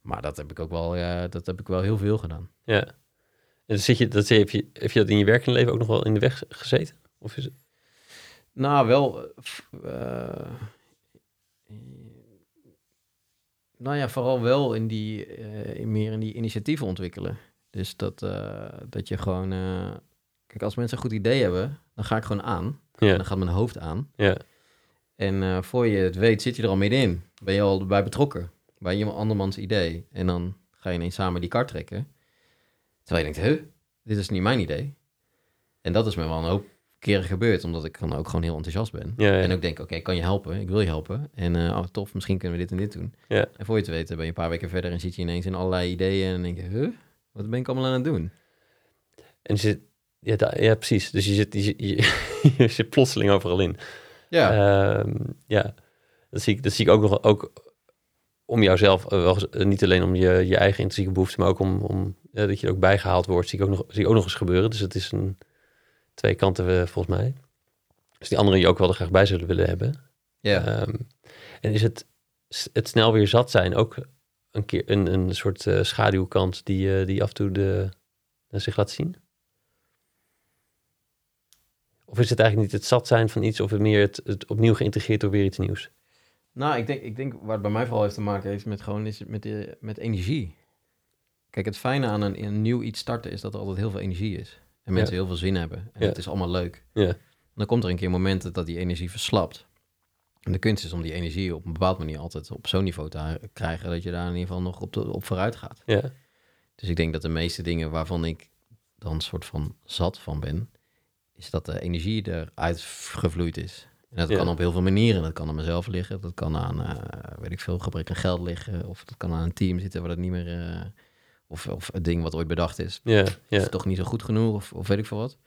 Maar dat heb ik ook wel, dat heb ik wel heel veel gedaan. ja. En zit je, dat, heb, je, heb je dat in je werkende leven ook nog wel in de weg gezeten? Of is het... Nou, wel. eh, Nou ja, vooral wel in die, eh, meer in die initiatieven ontwikkelen. Dus dat, eh, dat je gewoon... eh, kijk, als mensen een goed idee hebben, dan ga ik gewoon aan. En dan gaat mijn hoofd aan. ja, En voor je het weet, zit je er al middenin. Ben je al bij betrokken. Bij iemand andermans idee. En dan ga je ineens samen die kar trekken. Terwijl je denkt, huh, dit is niet mijn idee. En dat is me wel een hoop keren gebeurd. Omdat ik dan ook gewoon heel enthousiast ben. ja, ja. En ook denk, oké, kan je helpen? Ik wil je helpen. En eh, oh, tof, misschien kunnen we dit en dit doen. Ja. En voor je te weten ben je een paar weken verder... en zit je ineens in allerlei ideeën. En denk je, huh, wat ben ik allemaal aan het doen? En je zit, ja, ja, precies. Dus je zit, je, je, je zit plotseling overal in. Ja, Ehm, ja. Dat, zie ik, dat zie ik ook nog ook om jouzelf, eh, wel, eh, niet alleen om je, je eigen intrinsieke behoeften, maar ook om, om dat je er ook bijgehaald wordt, zie ik, ook nog, zie ik ook nog eens gebeuren. Dus het is een twee kanten eh, volgens mij. Dus die anderen die ook wel er graag bij zullen willen hebben. ja. Ehm, en is het, het snel weer zat zijn ook een keer een, een soort eh, schaduwkant die, eh, die af en toe de, zich laat zien? Of is het eigenlijk niet het zat zijn van iets, of het meer het, het opnieuw geïntegreerd door weer iets nieuws? Nou, ik denk, ik denk waar het bij mij vooral heeft te maken heeft met gewoon is met, de, met energie. Kijk, het fijne aan een, een nieuw iets starten is dat er altijd heel veel energie is. En mensen heel veel zin hebben. En Ja. het is allemaal leuk. Ja. Dan komt er een keer een moment dat die energie verslapt. En de kunst is om die energie op een bepaalde manier altijd op zo'n niveau te krijgen dat je daar in ieder geval nog op, de, op vooruit gaat. Ja, Dus ik denk dat de meeste dingen waarvan ik dan een soort van zat van ben, is dat de energie eruit gevloeid is. En dat Ja. kan op heel veel manieren. Dat kan aan mezelf liggen, dat kan aan, eh, weet ik veel, gebrek aan geld liggen. Of dat kan aan een team zitten waar dat niet meer, eh, of, of het ding wat ooit bedacht is, ja, ja, is toch niet zo goed genoeg, of, of weet ik veel wat.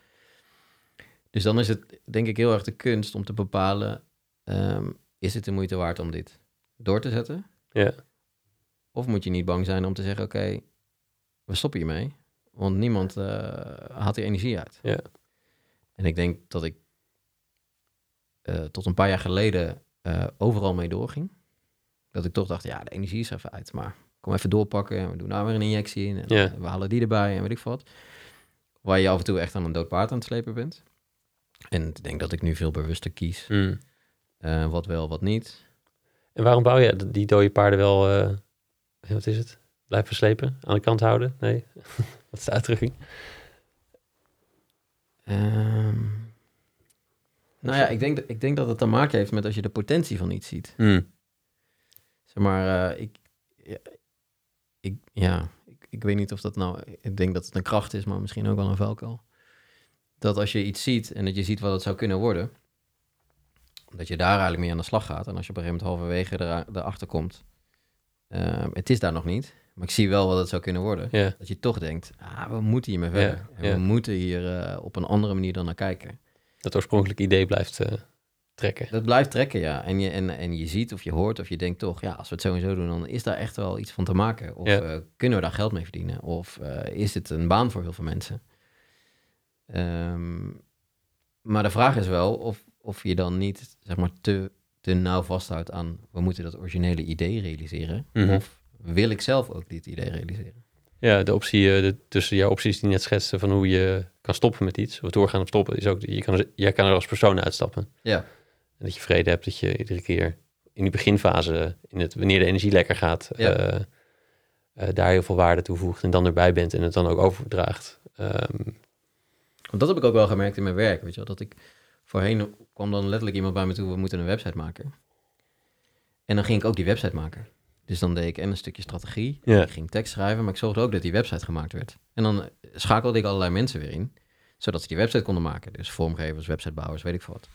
Dus dan is het denk ik heel erg de kunst om te bepalen, ehm, is het de moeite waard om dit door te zetten? ja, Of moet je niet bang zijn om te zeggen, oké, we stoppen hiermee. Want niemand eh, haalt die energie uit. Ja. En ik denk dat ik eh, tot een paar jaar geleden eh, overal mee doorging. Dat ik toch dacht, ja, de energie is even uit. Maar kom even doorpakken en we doen daar weer een injectie in. En we halen die erbij en weet ik wat. Waar je af en toe echt aan een dood paard aan het slepen bent. En ik denk dat ik nu veel bewuster kies. Hmm. eh, wat wel, wat niet. En waarom bouw je die dode paarden wel, eh, wat is het? Blijven verslepen? Aan de kant houden? Nee? wat is de uitdrukking? Ehm, nou ja, ik denk, dat- ik denk dat het te maken heeft met als je de potentie van iets ziet. Hmm. Zeg maar, eh, ik, ja, ik, ja ik, ik weet niet of dat nou, ik denk dat het een kracht is, maar misschien ook wel een valkuil. Dat als je iets ziet en dat je ziet wat het zou kunnen worden, dat je daar eigenlijk mee aan de slag gaat. En als je op een gegeven moment halverwege era- erachter komt, ehm, het is daar nog niet, maar ik zie wel wat het zou kunnen worden. Dat je toch denkt, ah, we moeten hiermee verder. En we moeten hier eh, op een andere manier dan naar kijken. dat oorspronkelijke idee blijft eh, trekken. Dat blijft trekken, ja. En je, en, en je ziet of je hoort of je denkt toch, ja, als we het zo en zo doen, dan is daar echt wel iets van te maken. Of Ja. eh, kunnen we daar geld mee verdienen? Of eh, is het een baan voor heel veel mensen? Ehm, maar de vraag is wel of, of je dan niet, zeg maar, te, te nauw vasthoudt aan, we moeten dat originele idee realiseren. Mhm. Of wil ik zelf ook dit idee realiseren? Ja, de optie eh, de, tussen jouw opties die net schetste van hoe je kan stoppen met iets, of doorgaan of stoppen, is ook, je kan, jij kan er als persoon uitstappen. Ja. En dat je vrede hebt dat je iedere keer in die beginfase, in het, wanneer de energie lekker gaat, Ja. eh, eh, daar heel veel waarde toevoegt en dan erbij bent en het dan ook overdraagt. Ehm, Want dat heb ik ook wel gemerkt in mijn werk, weet je wel. Dat ik voorheen kwam dan letterlijk iemand bij me toe, we moeten een website maken. En dan ging ik ook die website maken. Dus dan deed ik en een stukje strategie, Ja. ik ging tekst schrijven, maar ik zorgde ook dat die website gemaakt werd. En dan eh, schakelde ik allerlei mensen weer in, zodat ze die website konden maken. Dus vormgevers, websitebouwers, weet ik veel wat.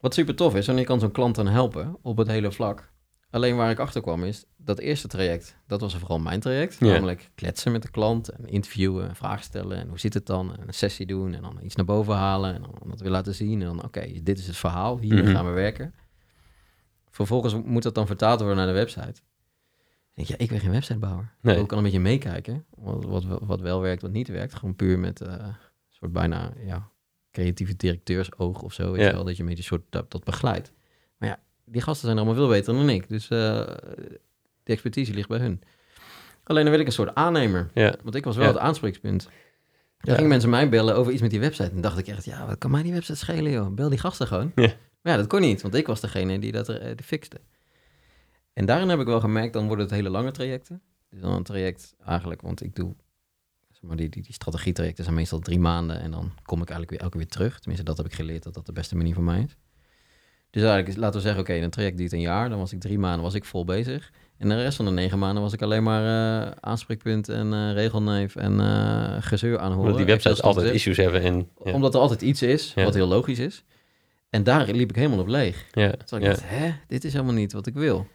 Wat super tof is, en je kan zo'n klant dan helpen op het hele vlak. Alleen waar ik achter kwam is, dat eerste traject, dat was vooral mijn traject. Ja. Namelijk kletsen met de klant en interviewen, en vragen stellen en hoe zit het dan? En een sessie doen en dan iets naar boven halen en dan dat weer laten zien. En dan, oké, dit is het verhaal, hiermee Mhm. gaan we werken. Vervolgens moet dat dan vertaald worden naar de website. Ik denk, ja, ik ben geen websitebouwer. Nee. Ik kan een beetje meekijken, wat, wat, wat wel werkt, wat niet werkt. Gewoon puur met eh, een soort bijna, ja, creatieve directeursoog of zo. Weet Ja. je wel, dat je een beetje soort dat, dat begeleidt. Maar ja, die gasten zijn allemaal veel beter dan ik. Dus eh, de expertise ligt bij hun. Alleen dan wil ik een soort aannemer. ja, Want ik was wel Ja. het aanspreekpunt. Dan gingen mensen mij bellen over iets met die website. En dacht ik echt, ja, wat kan mij die website schelen, joh? Bel die gasten gewoon. Ja. Maar ja, dat kon niet, want ik was degene die dat er, eh, die fixte. En daarin heb ik wel gemerkt, dan worden het hele lange trajecten. Dus dan een traject eigenlijk, want ik doe, maar, die, die, die strategietrajecten zijn meestal drie maanden en dan kom ik eigenlijk weer elke keer weer terug. Tenminste, dat heb ik geleerd dat dat de beste manier voor mij is. Dus eigenlijk, laten we zeggen, oké, een traject duurt een jaar. Dan was ik drie maanden was ik vol bezig. En de rest van de negen maanden was ik alleen maar eh, aanspreekpunt en eh, regelneef en eh gezeur aanhoren. Omdat die websites altijd issues hebben. En, ja. Omdat er altijd iets is, Ja. wat heel logisch is. En daar liep ik helemaal op leeg. ja, Toen ik dacht, hè, dit is helemaal niet wat ik wil.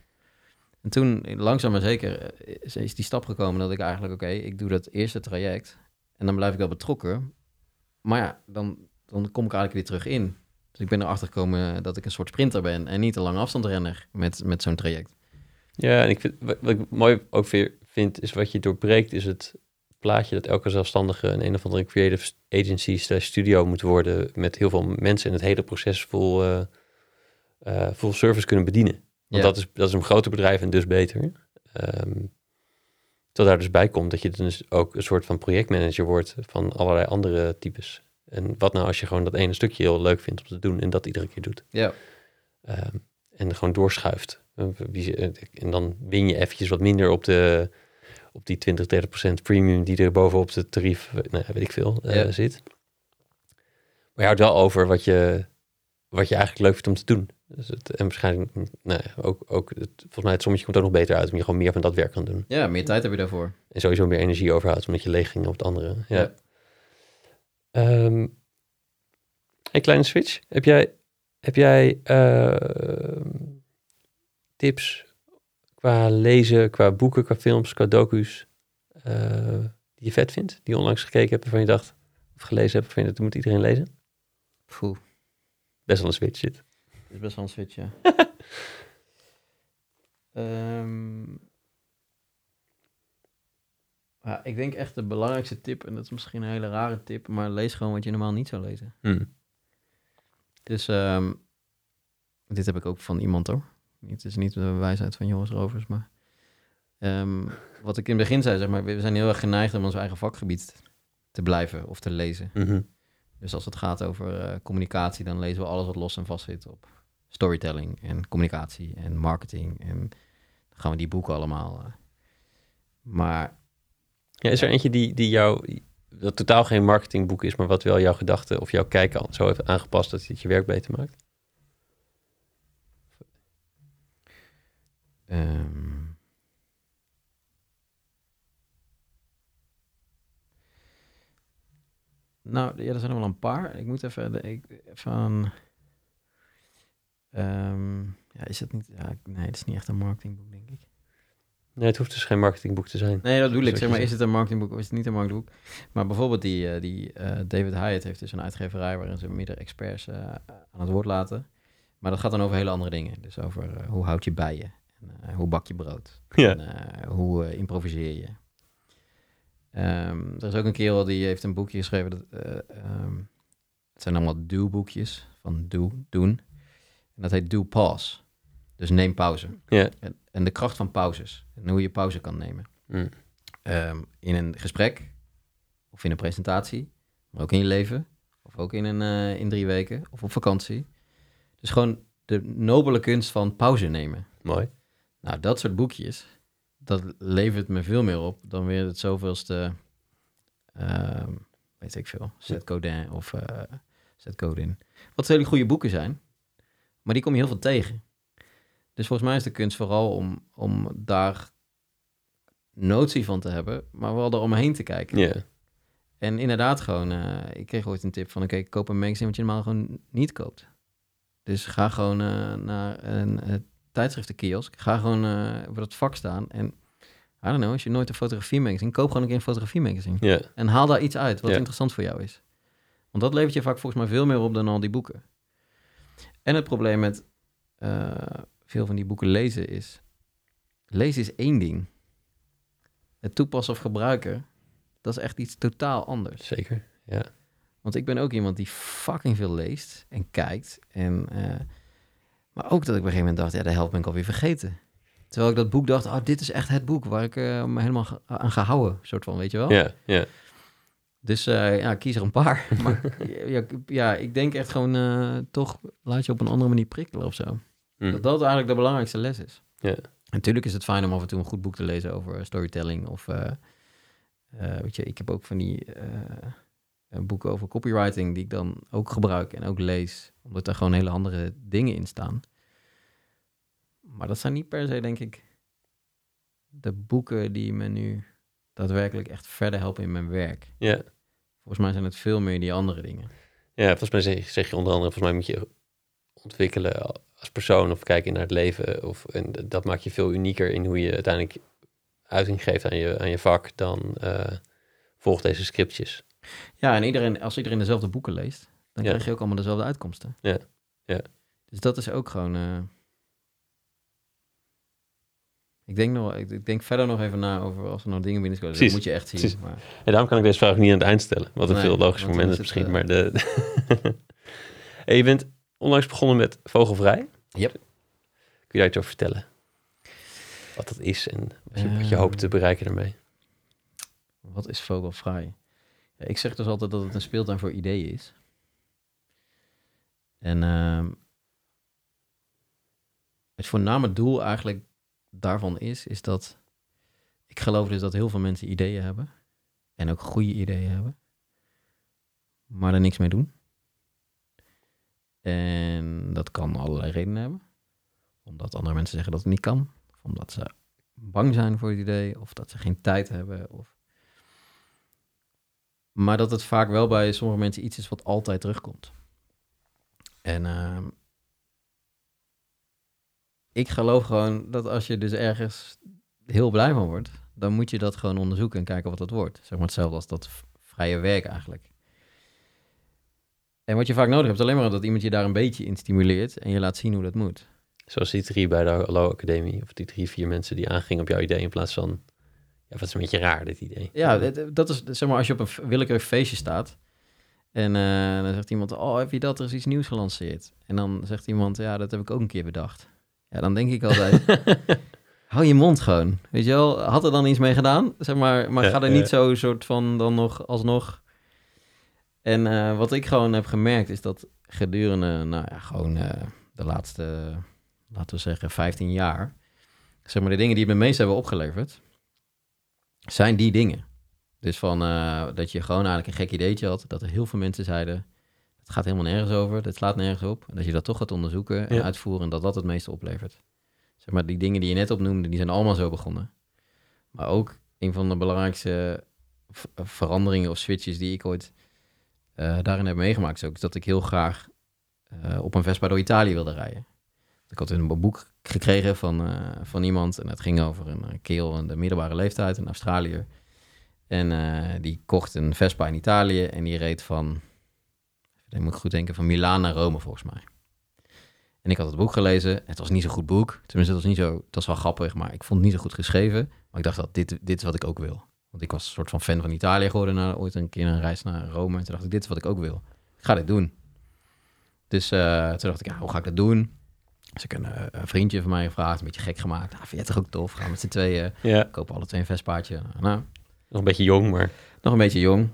En toen, langzaam maar zeker, is, die stap gekomen dat ik eigenlijk, oké, ik doe dat eerste traject. En dan blijf ik wel betrokken. Maar ja, dan, dan kom ik eigenlijk weer terug in. Dus ik ben erachter gekomen dat ik een soort sprinter ben en niet een lange afstandrenner met, met zo'n traject. Ja, en ik vind, wat, ik mooi ook weer vind, is wat je doorbreekt, is het plaatje dat elke zelfstandige een een of andere creative agency studio moet worden met heel veel mensen en het hele proces full, eh, eh, service kunnen bedienen. Want dat, is, dat is een groter bedrijf en dus beter. Ehm terwijl daar dus bij komt dat je dus ook een soort van projectmanager wordt van allerlei andere types. En wat nou als je gewoon dat ene stukje heel leuk vindt om te doen en dat iedere keer doet. Ja, Ehm, en gewoon doorschuift. Eh, eh, En dan win je eventjes wat minder op, de, op die 20, 30 procent premium die er bovenop het tarief, nou, weet ik veel, eh, zit. Maar je houdt wel over wat je, wat je eigenlijk leuk vindt om te doen. Dus het, en waarschijnlijk, ook, ook het, volgens mij het sommetje komt ook nog beter uit, omdat je gewoon meer van dat werk kan doen. ja meer tijd heb je daarvoor. En sowieso meer energie overhoudt, omdat je leeg ging op het andere. Ja. Ja. Ehm, een kleine switch. Heb jij, heb jij ehm, tips qua lezen, qua boeken, qua films, qua docu's eh, die je vet vindt? Die je onlangs gekeken hebt waarvan je dacht, of gelezen hebt waarvan je dat moet iedereen lezen? Poeh, Best wel een switch zit. Is best wel een switch, ja. Ehm, ja, ik denk echt de belangrijkste tip, en dat is misschien een hele rare tip, maar lees gewoon wat je normaal niet zou lezen. Hm. Dus ehm, dit heb ik ook van iemand hoor. Het is niet de wijsheid van Joris Rovers, maar ehm, wat ik in het begin zei, zeg maar, we zijn heel erg geneigd om ons eigen vakgebied te blijven of te lezen. Mhm. Dus als het gaat over eh, communicatie, dan lezen we alles wat los en vast zit op storytelling en communicatie en marketing. En dan gaan we die boeken allemaal. eh. Maar Ja, is er eentje die, die jou, dat totaal geen marketingboek is, maar wat wel jouw gedachten of jouw kijken al zo heeft aangepast dat het je werk beter maakt? ehm, nou, ja, er zijn er wel een paar. Ik moet even, de- ik, even aan... Ehm, ja, is het niet... Ja, nee, het is niet echt een marketingboek, denk ik. Nee, het hoeft dus geen marketingboek te zijn. Nee, dat bedoel Dat ik. is Zeg maar, je is het een marketingboek of is het niet een marketingboek? Maar bijvoorbeeld die, eh, die eh, David Hyatt heeft dus een uitgeverij waarin ze meerdere experts eh, aan het woord laten. Maar dat gaat dan over hele andere dingen. Dus over hoe houd je bijen? En, eh, hoe bak je brood? Ja. En, eh, hoe improviseer je? Ehm, er is ook een kerel die heeft een boekje geschreven. Dat, eh, ehm, het zijn allemaal do-boekjes van do, doen. En dat heet do pause. Dus neem pauze. En, en de kracht van pauzes. En hoe je pauze kan nemen. Hm. Ehm, in een gesprek of in een presentatie, maar ook in je leven, of ook in, een, eh, in drie weken of op vakantie. Dus gewoon de nobele kunst van pauze nemen. Mooi. Nou, dat soort boekjes, dat levert me veel meer op dan weer het zoveelste, ehm, weet ik veel, Seth Godin of eh Seth Godin. Wat hele goede boeken zijn, maar die kom je heel veel tegen. Dus volgens mij is de kunst vooral om, om daar notie van te hebben, maar wel eromheen te kijken. Ja. En inderdaad gewoon, eh, ik kreeg ooit een tip van, oké, koop een magazine wat je normaal gewoon niet koopt. Dus ga gewoon eh, naar een uh, tijdschriftenkiosk, ga gewoon op dat vak staan en, I don't know, als je nooit een fotografie magazine, koop gewoon een keer een fotografie magazine. En haal daar iets uit wat interessant voor jou is. Want dat levert je vaak volgens mij veel meer op dan al die boeken. En het probleem met eh, veel van die boeken lezen is... Lezen is één ding. Het toepassen of gebruiken, dat is echt iets totaal anders. Zeker. Ja. Want ik ben ook iemand die fucking veel leest en kijkt. En, eh, maar ook dat ik op een gegeven moment dacht, ja, de helft ben ik alweer vergeten. Terwijl ik dat boek dacht, oh, dit is echt het boek waar ik eh, me helemaal aan ga houden. Soort van, weet je wel? Ja. Ja. Dus eh, ja, kies er een paar. maar ja, ja, ik denk echt gewoon toch laat je op een andere manier prikkelen of zo. Hm. Dat dat eigenlijk de belangrijkste les is. Natuurlijk is het fijn om af en toe een goed boek te lezen over storytelling. Of, eh, eh, weet je, ik heb ook van die eh, boeken over copywriting die ik dan ook gebruik en ook lees. Omdat er gewoon hele andere dingen in staan. Maar dat zijn niet per se, denk ik, de boeken die me nu daadwerkelijk echt verder helpen in mijn werk. Ja. Volgens mij zijn het veel meer die andere dingen. Ja, volgens mij zeg, zeg je onder andere, volgens mij moet je ontwikkelen als persoon of kijken naar het leven. Of, en dat maakt je veel unieker in hoe je uiteindelijk uiting geeft aan je, aan je vak dan eh volg deze scriptjes. Ja, en iedereen, als iedereen dezelfde boeken leest, dan Ja. krijg je ook allemaal dezelfde uitkomsten. Ja, ja. Dus dat is ook gewoon. eh, Ik denk, nog, ik, denk verder nog even na over als er nog dingen binnenkomen. Dat Precies, moet je echt zien. precies. Maar, En daarom kan ik deze vraag niet aan het eind stellen. Wat een Nee, veel logischer moment is het, misschien. eh, Maar de... en je bent onlangs begonnen met Vogelvrij. Yep. Kun je daar iets over vertellen? Wat dat is en wat je, wat je Ehm. hoopt te bereiken daarmee. wat is vogelvrij? Ja, ik zeg dus altijd dat het een speeltuin voor ideeën is. En ehm, het voorname doel eigenlijk daarvan is, is dat ik geloof dus dat heel veel mensen ideeën hebben. En ook goede ideeën hebben. Maar er niks mee doen. En dat kan allerlei redenen hebben. Omdat andere mensen zeggen dat het niet kan. Of omdat ze bang zijn voor het idee. Of dat ze geen tijd hebben. Of... Maar dat het vaak wel bij sommige mensen iets is wat altijd terugkomt. En ehm, ik geloof gewoon dat als je dus ergens heel blij van wordt, dan moet je dat gewoon onderzoeken en kijken wat dat wordt. Zeg maar hetzelfde als dat vrije werk eigenlijk. En wat je vaak nodig hebt, is alleen maar dat iemand je daar een beetje in stimuleert en je laat zien hoe dat moet. Zoals die drie bij de Hallo Academie. Of die drie, vier mensen die aangingen op jouw idee in plaats van... Ja, wat is een beetje raar, dit idee. Ja, dat is zeg maar als je op een willekeurig feestje staat en eh, dan zegt iemand, oh heb je dat, er is iets nieuws gelanceerd. En dan zegt iemand, ja dat heb ik ook een keer bedacht. Ja, dan denk ik altijd, hou je mond gewoon. Weet je wel, had er dan iets mee gedaan, zeg maar, maar Ja, ga er niet zo soort van dan nog alsnog. En eh, wat ik gewoon heb gemerkt is dat gedurende, nou ja, gewoon eh, de laatste, laten we zeggen, 15 jaar, zeg maar de dingen die het me meest hebben opgeleverd, zijn die dingen. Dus van eh, dat je gewoon eigenlijk een gek ideetje had, dat er heel veel mensen zeiden, het gaat helemaal nergens over, het slaat nergens op. En dat je dat toch gaat onderzoeken en Ja. uitvoeren en dat dat het meeste oplevert. Zeg maar, die dingen die je net opnoemde, die zijn allemaal zo begonnen. Maar ook een van de belangrijkste veranderingen of switches die ik ooit eh, daarin heb meegemaakt, is ook dat ik heel graag eh, op een Vespa door Italië wilde rijden. Ik had een boek gekregen van, eh, van iemand en het ging over een kerel in de middelbare leeftijd, een Australiër. En die kocht een Vespa in Italië en die reed van, ik moet ik goed denken, van Milaan naar Rome volgens mij. En ik had het boek gelezen. Het was niet zo'n goed boek. Tenminste, het was niet zo. Het was wel grappig, maar ik vond het niet zo goed geschreven. Maar ik dacht dat dit, dit is wat ik ook wil. Want ik was een soort van fan van Italië geworden na ooit een keer een reis naar Rome. En toen dacht ik, dit is wat ik ook wil. Ik ga dit doen. Dus eh, toen dacht ik, ja, hoe ga ik dat doen? Dus ik een, eh, een vriendje van mij gevraagd, een beetje gek gemaakt. Nou, vind je het toch ook tof? Gaan met z'n tweeën. Ja, Kopen alle twee een Vespaatje. Nou, nog een beetje jong, maar... nog een beetje jong.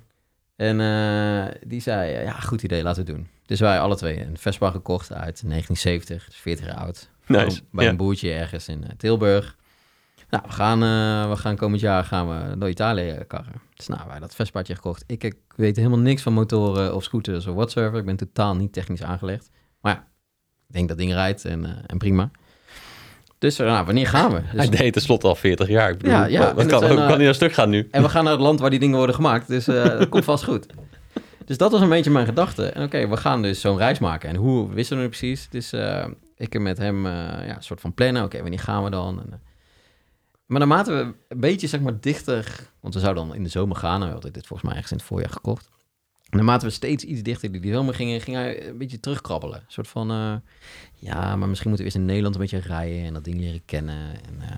En eh, die zei, eh, ja, goed idee, laten we het doen. Dus wij alle twee een Vespa gekocht uit 1970, dus 40 jaar oud. Nice. Bij Ja. een boertje ergens in eh, Tilburg. Nou, we gaan, we gaan komend jaar gaan we door Italië karren. Dus nou, wij dat Vespaatje gekocht. Ik, ik weet helemaal niks van motoren of scooters of whatsoever. Ik ben totaal niet technisch aangelegd. Maar ja, ik denk dat ding rijdt en, en prima. Dus eh, nou, wanneer gaan we? Dus- Hij deed tenslotte al 40 jaar. Ik bedoel, Ja, en kan, zijn, kan eh, hij nou stuk gaan nu? en we gaan naar het land waar die dingen worden gemaakt. Dus eh, dat komt vast goed. Dus dat was een beetje mijn gedachte. En oké, we gaan dus zo'n reis maken. En hoe wisten we het precies? Dus ik heb met hem ja, een soort van plannen. Oké, wanneer gaan we dan? En, maar naarmate we een beetje zeg maar dichter... Want we zouden dan in de zomer gaan. We hadden dit volgens mij ergens in het voorjaar gekocht. Naarmate we steeds iets dichter die zomer gingen... ging hij een beetje terugkrabbelen. Een soort van... eh, ja, maar misschien moeten we eerst in Nederland een beetje rijden... en dat ding leren kennen. En eh,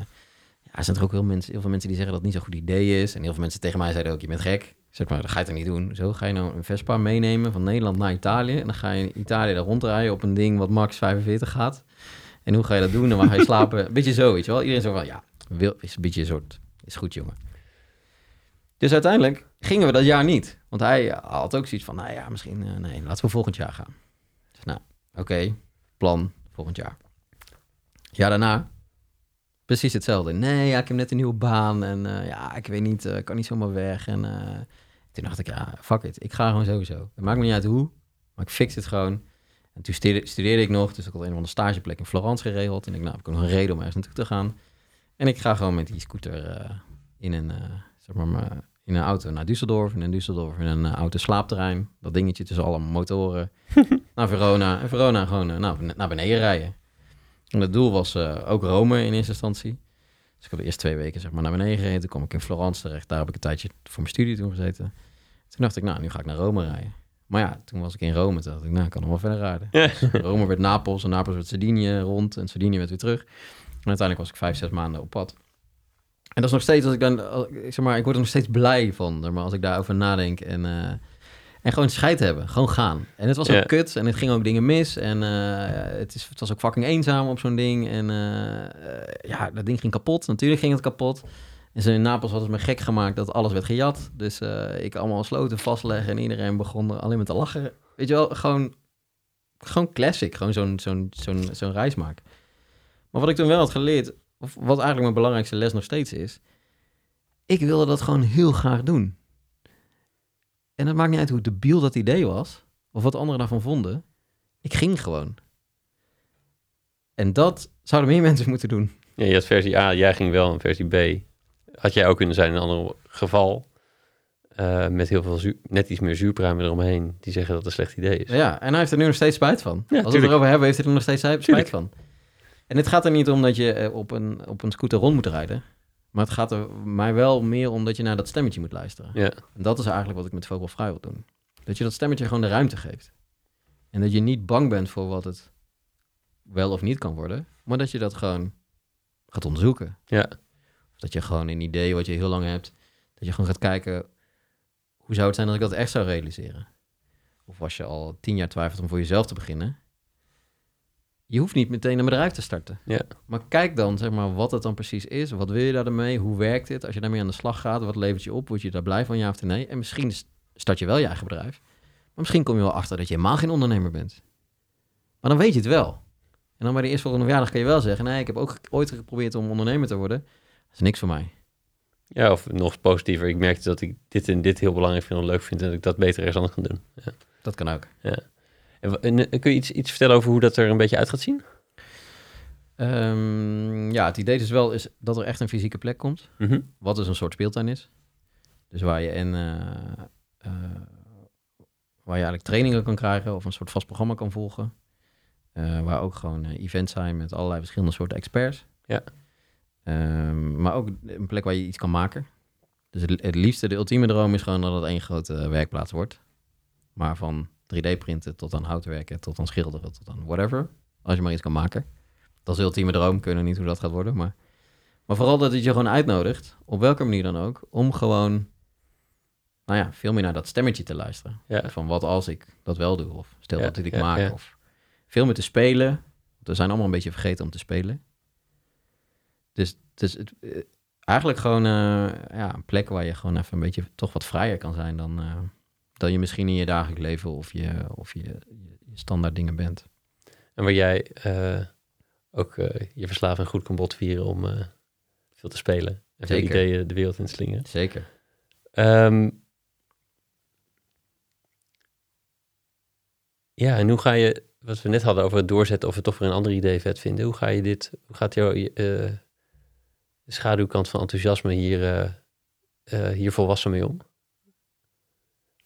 ja, er zijn er ook heel, mensen, heel veel mensen die zeggen dat het niet zo'n goed idee is. En heel veel mensen tegen mij zeiden ook, je bent gek. Zeg maar, dat ga je toch niet doen. Zo ga je nou een Vespa meenemen van Nederland naar Italië. En dan ga je in Italië daar rondrijden op een ding wat max 45 gaat. En hoe ga je dat doen? En waar ga je slapen? Een beetje zo, weet je wel. Iedereen zo van, ja, wil, is een beetje een soort, is goed jongen. Dus uiteindelijk gingen we dat jaar niet. Want hij had ook zoiets van, nou ja, misschien, eh, nee, laten we volgend jaar gaan. Dus nou, oké, plan, volgend jaar. Ja, daarna Precies hetzelfde. Nee, ik heb net een nieuwe baan en eh, ja, ik weet niet, eh, ik kan niet zomaar weg. En eh, toen dacht ik, ja, fuck it, ik ga gewoon sowieso. Het maakt me niet uit hoe, maar ik fix het gewoon. En toen studeerde, ik nog, dus ik had een of andere stageplek in Florence geregeld. En ik, nou, heb ik nog een reden om ergens naartoe te gaan. En ik ga gewoon met die scooter eh, in een, eh, zeg maar, in een auto naar Düsseldorf. En in Düsseldorf in een uh, auto slaapterrein. Dat dingetje tussen alle motoren. naar Verona. En Verona gewoon eh, nou, naar beneden rijden. En het doel was eh, ook Rome in eerste instantie. Dus ik had de eerste twee weken zeg maar, naar beneden gereden. Toen kwam ik in Florence terecht. Daar heb ik een tijdje voor mijn studie toen gezeten. Toen dacht ik, nou, nu ga ik naar Rome rijden. Maar ja, toen was ik in Rome. Toen dacht ik, nou, ik kan nog wel verder rijden. Dus Rome werd Napels en Napels werd Sardinië rond. En Sardinië werd weer terug. En uiteindelijk was ik vijf, zes maanden op pad. En dat is nog steeds, als ik dan, zeg maar, ik word er nog steeds blij van. Maar als ik daarover nadenk en, eh, en gewoon scheid hebben, gewoon gaan. En het was Ja. ook kut en het ging ook dingen mis. En eh, het, is, het was ook fucking eenzaam op zo'n ding. En eh, ja, dat ding ging kapot. Natuurlijk ging het kapot. En zo in Napels hadden ze me gek gemaakt dat alles werd gejat. Dus ik allemaal sloten vastleggen en iedereen begon er alleen maar te lachen. Weet je wel, gewoon, gewoon classic. Gewoon zo'n zo'n zo'n zo'n reis maken. Maar wat ik toen wel had geleerd, of wat eigenlijk mijn belangrijkste les nog steeds is, ik wilde dat gewoon heel graag doen. En het maakt niet uit hoe debiel dat idee was, of wat anderen daarvan vonden. Ik ging gewoon. En dat zouden meer mensen moeten doen. Ja, je had versie A, jij ging wel. En versie B had jij ook kunnen zijn in een ander geval. eh, met heel veel net iets meer zuurpruimen eromheen. Die zeggen dat het een slecht idee is. Ja, en hij heeft er nu nog steeds spijt van. Als we het erover hebben, heeft hij er nog steeds spijt Tuurlijk. van. En het gaat er niet om dat je eh, op een, op een scooter rond moet rijden. Maar het gaat er mij wel meer om dat je naar dat stemmetje moet luisteren. Ja. En dat is eigenlijk wat ik met Fry wil doen. Dat je dat stemmetje gewoon de ruimte geeft. En dat je niet bang bent voor wat het wel of niet kan worden. Maar dat je dat gewoon gaat onderzoeken. Ja. Of dat je gewoon een idee wat je heel lang hebt. Dat je gewoon gaat kijken. Hoe zou het zijn als ik dat echt zou realiseren? Of als je al tien jaar twijfelt om voor jezelf te beginnen. Je hoeft niet meteen een bedrijf te starten. Ja. Maar kijk dan, zeg maar, wat het dan precies is. Wat wil je daarmee? Hoe werkt dit? Als je daarmee aan de slag gaat, wat levert je op? Word je daar blij van, ja of nee? En misschien st- start je wel je eigen bedrijf. Maar misschien kom je wel achter dat je helemaal geen ondernemer bent. Maar dan weet je het wel. En dan bij de eerstvolgende verjaardag kan je wel zeggen... nee, ik heb ook ooit geprobeerd om ondernemer te worden. Dat is niks voor mij. ja, of nog positiever. Ik merkte dat ik dit en dit heel belangrijk vind en leuk vind. En dat ik dat beter ergens anders kan doen. Dat kan ook. En, wa- en, eh, kun je iets, iets vertellen over hoe dat er een beetje uit gaat zien? Ehm, ja, het idee dus wel is dat er echt een fysieke plek komt. Mhm. Wat dus een soort speeltuin is. Dus waar je, en, eh, eh, waar je eigenlijk trainingen kan krijgen of een soort vast programma kan volgen. Waar ook gewoon events zijn met allerlei verschillende soorten experts. Ja. Ehm, maar ook een plek waar je iets kan maken. Dus het, het liefste, de ultieme droom is gewoon dat het één grote werkplaats wordt. Maar van 3D-printen tot aan houtwerken, tot aan schilderen, tot aan whatever. Als je maar iets kan maken. Dat is ultieme droom. Nog niet hoe dat gaat worden, maar... Maar vooral dat het je gewoon uitnodigt, op welke manier dan ook, om gewoon, nou ja, veel meer naar dat stemmetje te luisteren. Ja. Van wat als ik dat wel doe, of stel Ja, dat ik ja, maak, of veel meer te spelen. We zijn allemaal een beetje vergeten om te spelen. Dus, dus het, eh, eigenlijk gewoon eh, ja, een plek waar je gewoon even een beetje toch wat vrijer kan zijn dan, eh, dan je misschien in je dagelijks leven of je, of je, je, je standaard dingen bent. En waar jij eh, ook eh, je verslaving goed kan botvieren om eh, veel te spelen. En veel ideeën de wereld in te slingen. Zeker. Ehm, ja, en hoe ga je, wat we net hadden over het doorzetten of we toch weer een ander idee vet vinden. Hoe ga je dit, hoe gaat jouw schaduwkant van enthousiasme hier, hier volwassen mee om?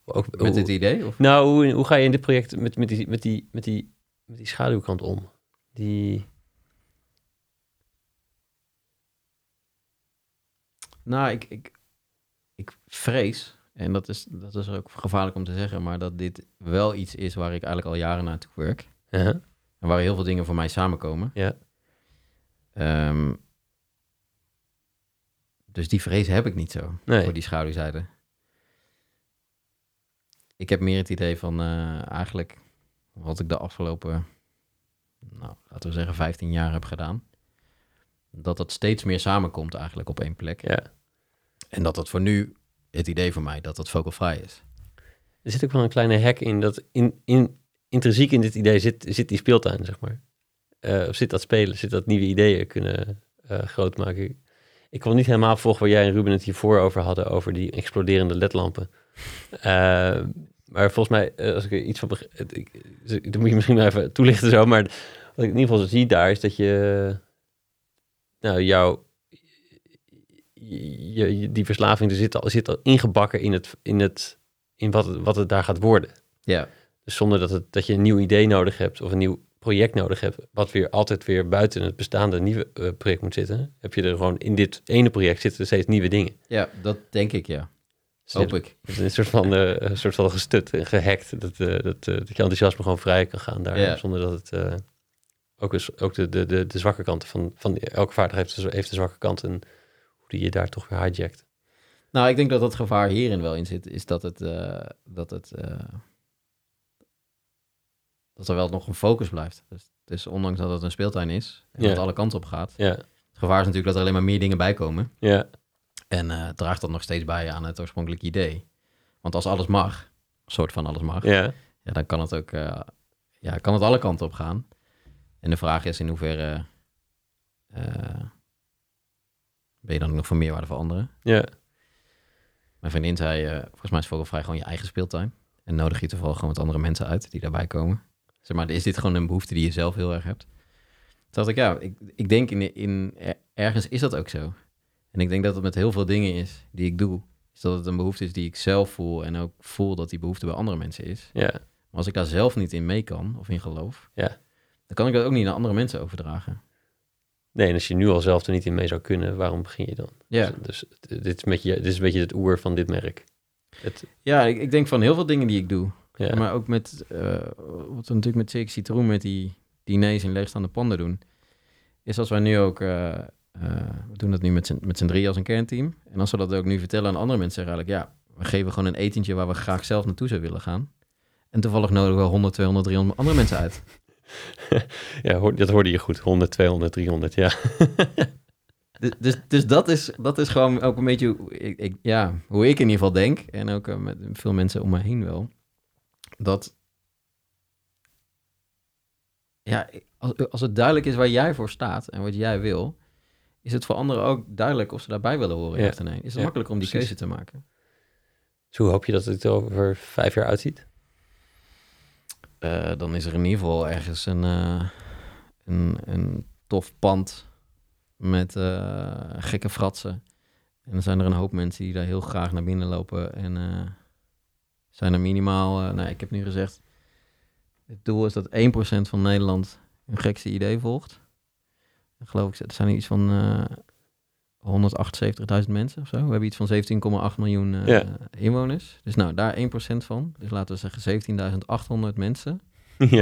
Ook, Met dit idee? Of? nou, hoe, hoe ga je in dit project met, met, die, met, die, met, die, met die schaduwkant om? Die, Nou, ik, ik, ik vrees, en dat is, dat is ook gevaarlijk om te zeggen, maar dat dit wel iets is waar ik eigenlijk al jaren naartoe werk. uh En waar heel veel dingen voor mij samenkomen. Ja. Ehm, dus die vrees heb ik niet zo Nee. voor die schaduwzijde. Ik heb meer het idee van eh, eigenlijk wat ik de afgelopen, nou, laten we zeggen, 15 jaar heb gedaan. Dat dat steeds meer samenkomt eigenlijk op één plek. ja. En dat dat voor nu het idee voor mij, dat dat vocal fry is. Er zit ook wel een kleine hack in dat in, in, intrinsiek in dit idee zit, zit die speeltuin, zeg maar. Eh, of zit dat spelen, zit dat nieuwe ideeën kunnen eh, eh, groot maken. Ik kon niet helemaal volgen waar jij en Ruben het hiervoor over hadden, over die exploderende ledlampen. Eh, maar volgens mij, eh, als ik er iets van begrijp, dat moet je misschien maar even toelichten zo, maar wat ik in ieder geval zie daar is dat je, nou, jouw, je, je- die verslaving er zit al, zit al ingebakken in, het, in, het, in wat, het, wat het daar gaat worden. Ja, Dus zonder dat, het, dat je een nieuw idee nodig hebt of een nieuw project nodig hebt, wat weer altijd weer buiten het bestaande nieuwe eh, project moet zitten, heb je er gewoon in dit ene project zitten steeds nieuwe dingen. ja, dat denk ik, ja. Dus Hoop ik. Is een soort van, eh, een soort van gestut en gehackt, dat, eh, dat, eh, dat je enthousiasme gewoon vrij kan gaan daar, zonder dat het ook, eens, ook de, de, de, de zwakke kanten van, van elke vaardigheid heeft, heeft de zwakke kant en hoe die je daar toch weer hijackt. Nou, ik denk dat het gevaar hierin wel in zit, is dat het, dat het, dat er wel nog een focus blijft. Dus, dus ondanks dat het een speeltuin is en Ja. dat het alle kanten op gaat, het gevaar is natuurlijk dat er alleen maar meer dingen bij komen. ja, En eh, draagt dat nog steeds bij aan het oorspronkelijke idee. Want als alles mag, een soort van alles mag, ja, ja, dan kan het ook eh, ja, kan het alle kanten op gaan. En de vraag is in hoeverre eh, ben je dan nog van meerwaarde voor anderen? ja, Mijn vriendin zei, volgens mij is vogelvrij gewoon je eigen speeltuin. En nodig je toevallig gewoon wat andere mensen uit die daarbij komen. Zeg maar, is dit gewoon een behoefte die je zelf heel erg hebt? Toen dacht ik, ja, ik, ik denk in, in, ergens is dat ook zo. En ik denk dat het met heel veel dingen is die ik doe. Is dat het een behoefte is die ik zelf voel en ook voel dat die behoefte bij andere mensen is. ja, Maar als ik daar zelf niet in mee kan of in geloof, Ja. dan kan ik dat ook niet naar andere mensen overdragen. Nee, en als je nu al zelf er niet in mee zou kunnen, waarom begin je dan? Ja, Dus, dus dit, is met je, dit is een beetje het oer van dit merk. Het, ja ik, ik denk van heel veel dingen die ik doe. ja, Maar ook met, eh, wat we natuurlijk met Cirque Citroen, met die diners in leegstaande panden doen, is als wij nu ook, eh, we doen dat nu met z'n, met z'n drie als een kernteam. En als we dat ook nu vertellen aan andere mensen, zeggen we eigenlijk, ja, we geven gewoon een etentje waar we graag zelf naartoe zouden willen gaan. En toevallig nodigen we 100, 200, 300 andere mensen uit. ja dat hoorde je goed. 100, 200, 300, ja. Dus, dus, dus dat, is, dat is gewoon ook een beetje hoe ik, ik- ja, hoe ik in ieder geval denk. En ook eh, met veel mensen om me heen wel. Dat, ja, als, als het duidelijk is waar jij voor staat en wat jij wil, is het voor anderen ook duidelijk of ze daarbij willen horen. Ja. Nee. Is het Ja, makkelijker om die precies. keuze te maken. Dus hoe hoop je dat het er over vijf jaar uitziet? Eh, dan is er in ieder geval ergens een, eh, een, een tof pand met eh, gekke fratsen. En dan zijn er een hoop mensen die daar heel graag naar binnen lopen. En zijn er minimaal, nou ik heb nu gezegd, het doel is dat 1% van Nederland een gekste idee volgt. Geloof ik, er zijn iets van eh 178.000 mensen of zo. We hebben iets van 17,8 miljoen eh, Ja. inwoners. Dus nou, daar 1% van. Dus laten we zeggen 17.800 mensen. ja,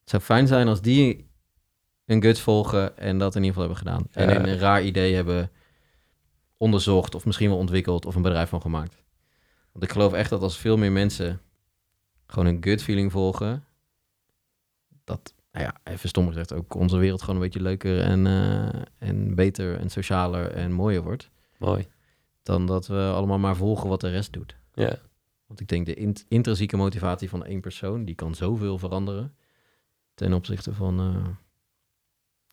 Het zou fijn zijn als die een guts volgen en dat in ieder geval hebben gedaan. En Ja. een raar idee hebben onderzocht of misschien wel ontwikkeld of een bedrijf van gemaakt. Want ik geloof echt dat als veel meer mensen gewoon een gut feeling volgen, dat, nou ja, even stom gezegd, ook onze wereld gewoon een beetje leuker en, eh, en beter en socialer en mooier wordt. mooi. Dan dat we allemaal maar volgen wat de rest doet. Ja, Want ik denk de int- intrinsieke motivatie van één persoon, die kan zoveel veranderen ten opzichte van eh,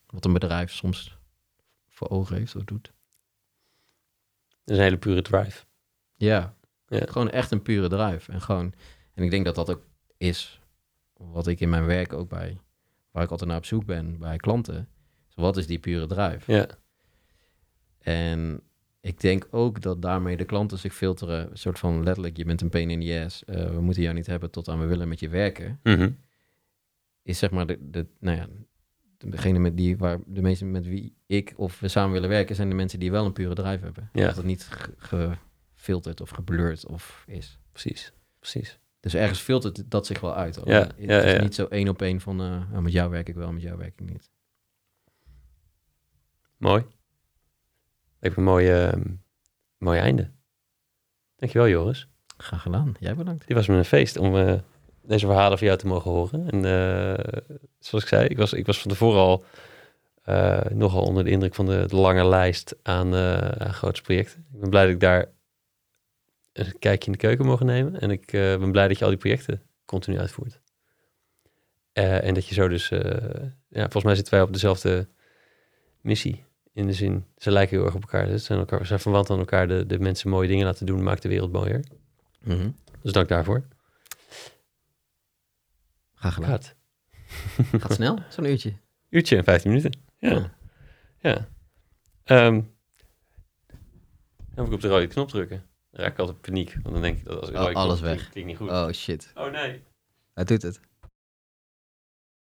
wat een bedrijf soms voor ogen heeft of doet. dat is een hele pure drive. Ja, Ja. gewoon echt een pure drive. En, gewoon, en ik denk dat dat ook is wat ik in mijn werk ook bij, waar ik altijd naar op zoek ben bij klanten. Dus wat is die pure drive? Ja, En ik denk ook dat daarmee de klanten zich filteren, een soort van letterlijk, je bent een pain in the ass, eh, we moeten jou niet hebben tot aan we willen met je werken. Mhm. is zeg maar de, de nou ja, degene met die waar de meesten met wie ik of we samen willen werken, zijn de mensen die wel een pure drive hebben. Ja. Dat het niet ge- gefilterd of geblurred of is. precies, precies. Dus ergens filtert dat zich wel uit. Ja, het ja, is ja. niet zo één op één van eh, oh, met jou werk ik wel, met jou werk ik niet. Mooi. Lijkt me een mooi, eh, mooi einde. Dankjewel Joris. Graag gedaan. Jij bedankt. Dit was me een feest om eh, deze verhalen van jou te mogen horen. En eh, zoals ik zei, ik was, ik was van tevoren al nogal onder de indruk van de, de lange lijst aan, aan grote projecten. Ik ben blij dat ik daar een kijkje in de keuken mogen nemen. En ik eh, ben blij dat je al die projecten continu uitvoert. Eh, en dat je zo dus, eh, ja, volgens mij zitten wij op dezelfde missie. In de zin, ze lijken heel erg op elkaar. Ze zijn, elkaar, zijn verwant aan elkaar. De, de mensen mooie dingen laten doen, maakt de wereld mooier. Mhm. Dus dank daarvoor. Graag gedaan. Gaat. Gaat snel, zo'n uurtje. Uurtje en 15 minuten. Ja. Ja. Ja. Ehm, dan moet ik op de rode knop drukken. Dan raak ik altijd paniek. Want dan denk ik dat als ik Oh, alles weg. klinkt niet goed. Oh shit. Oh nee. Hij doet het.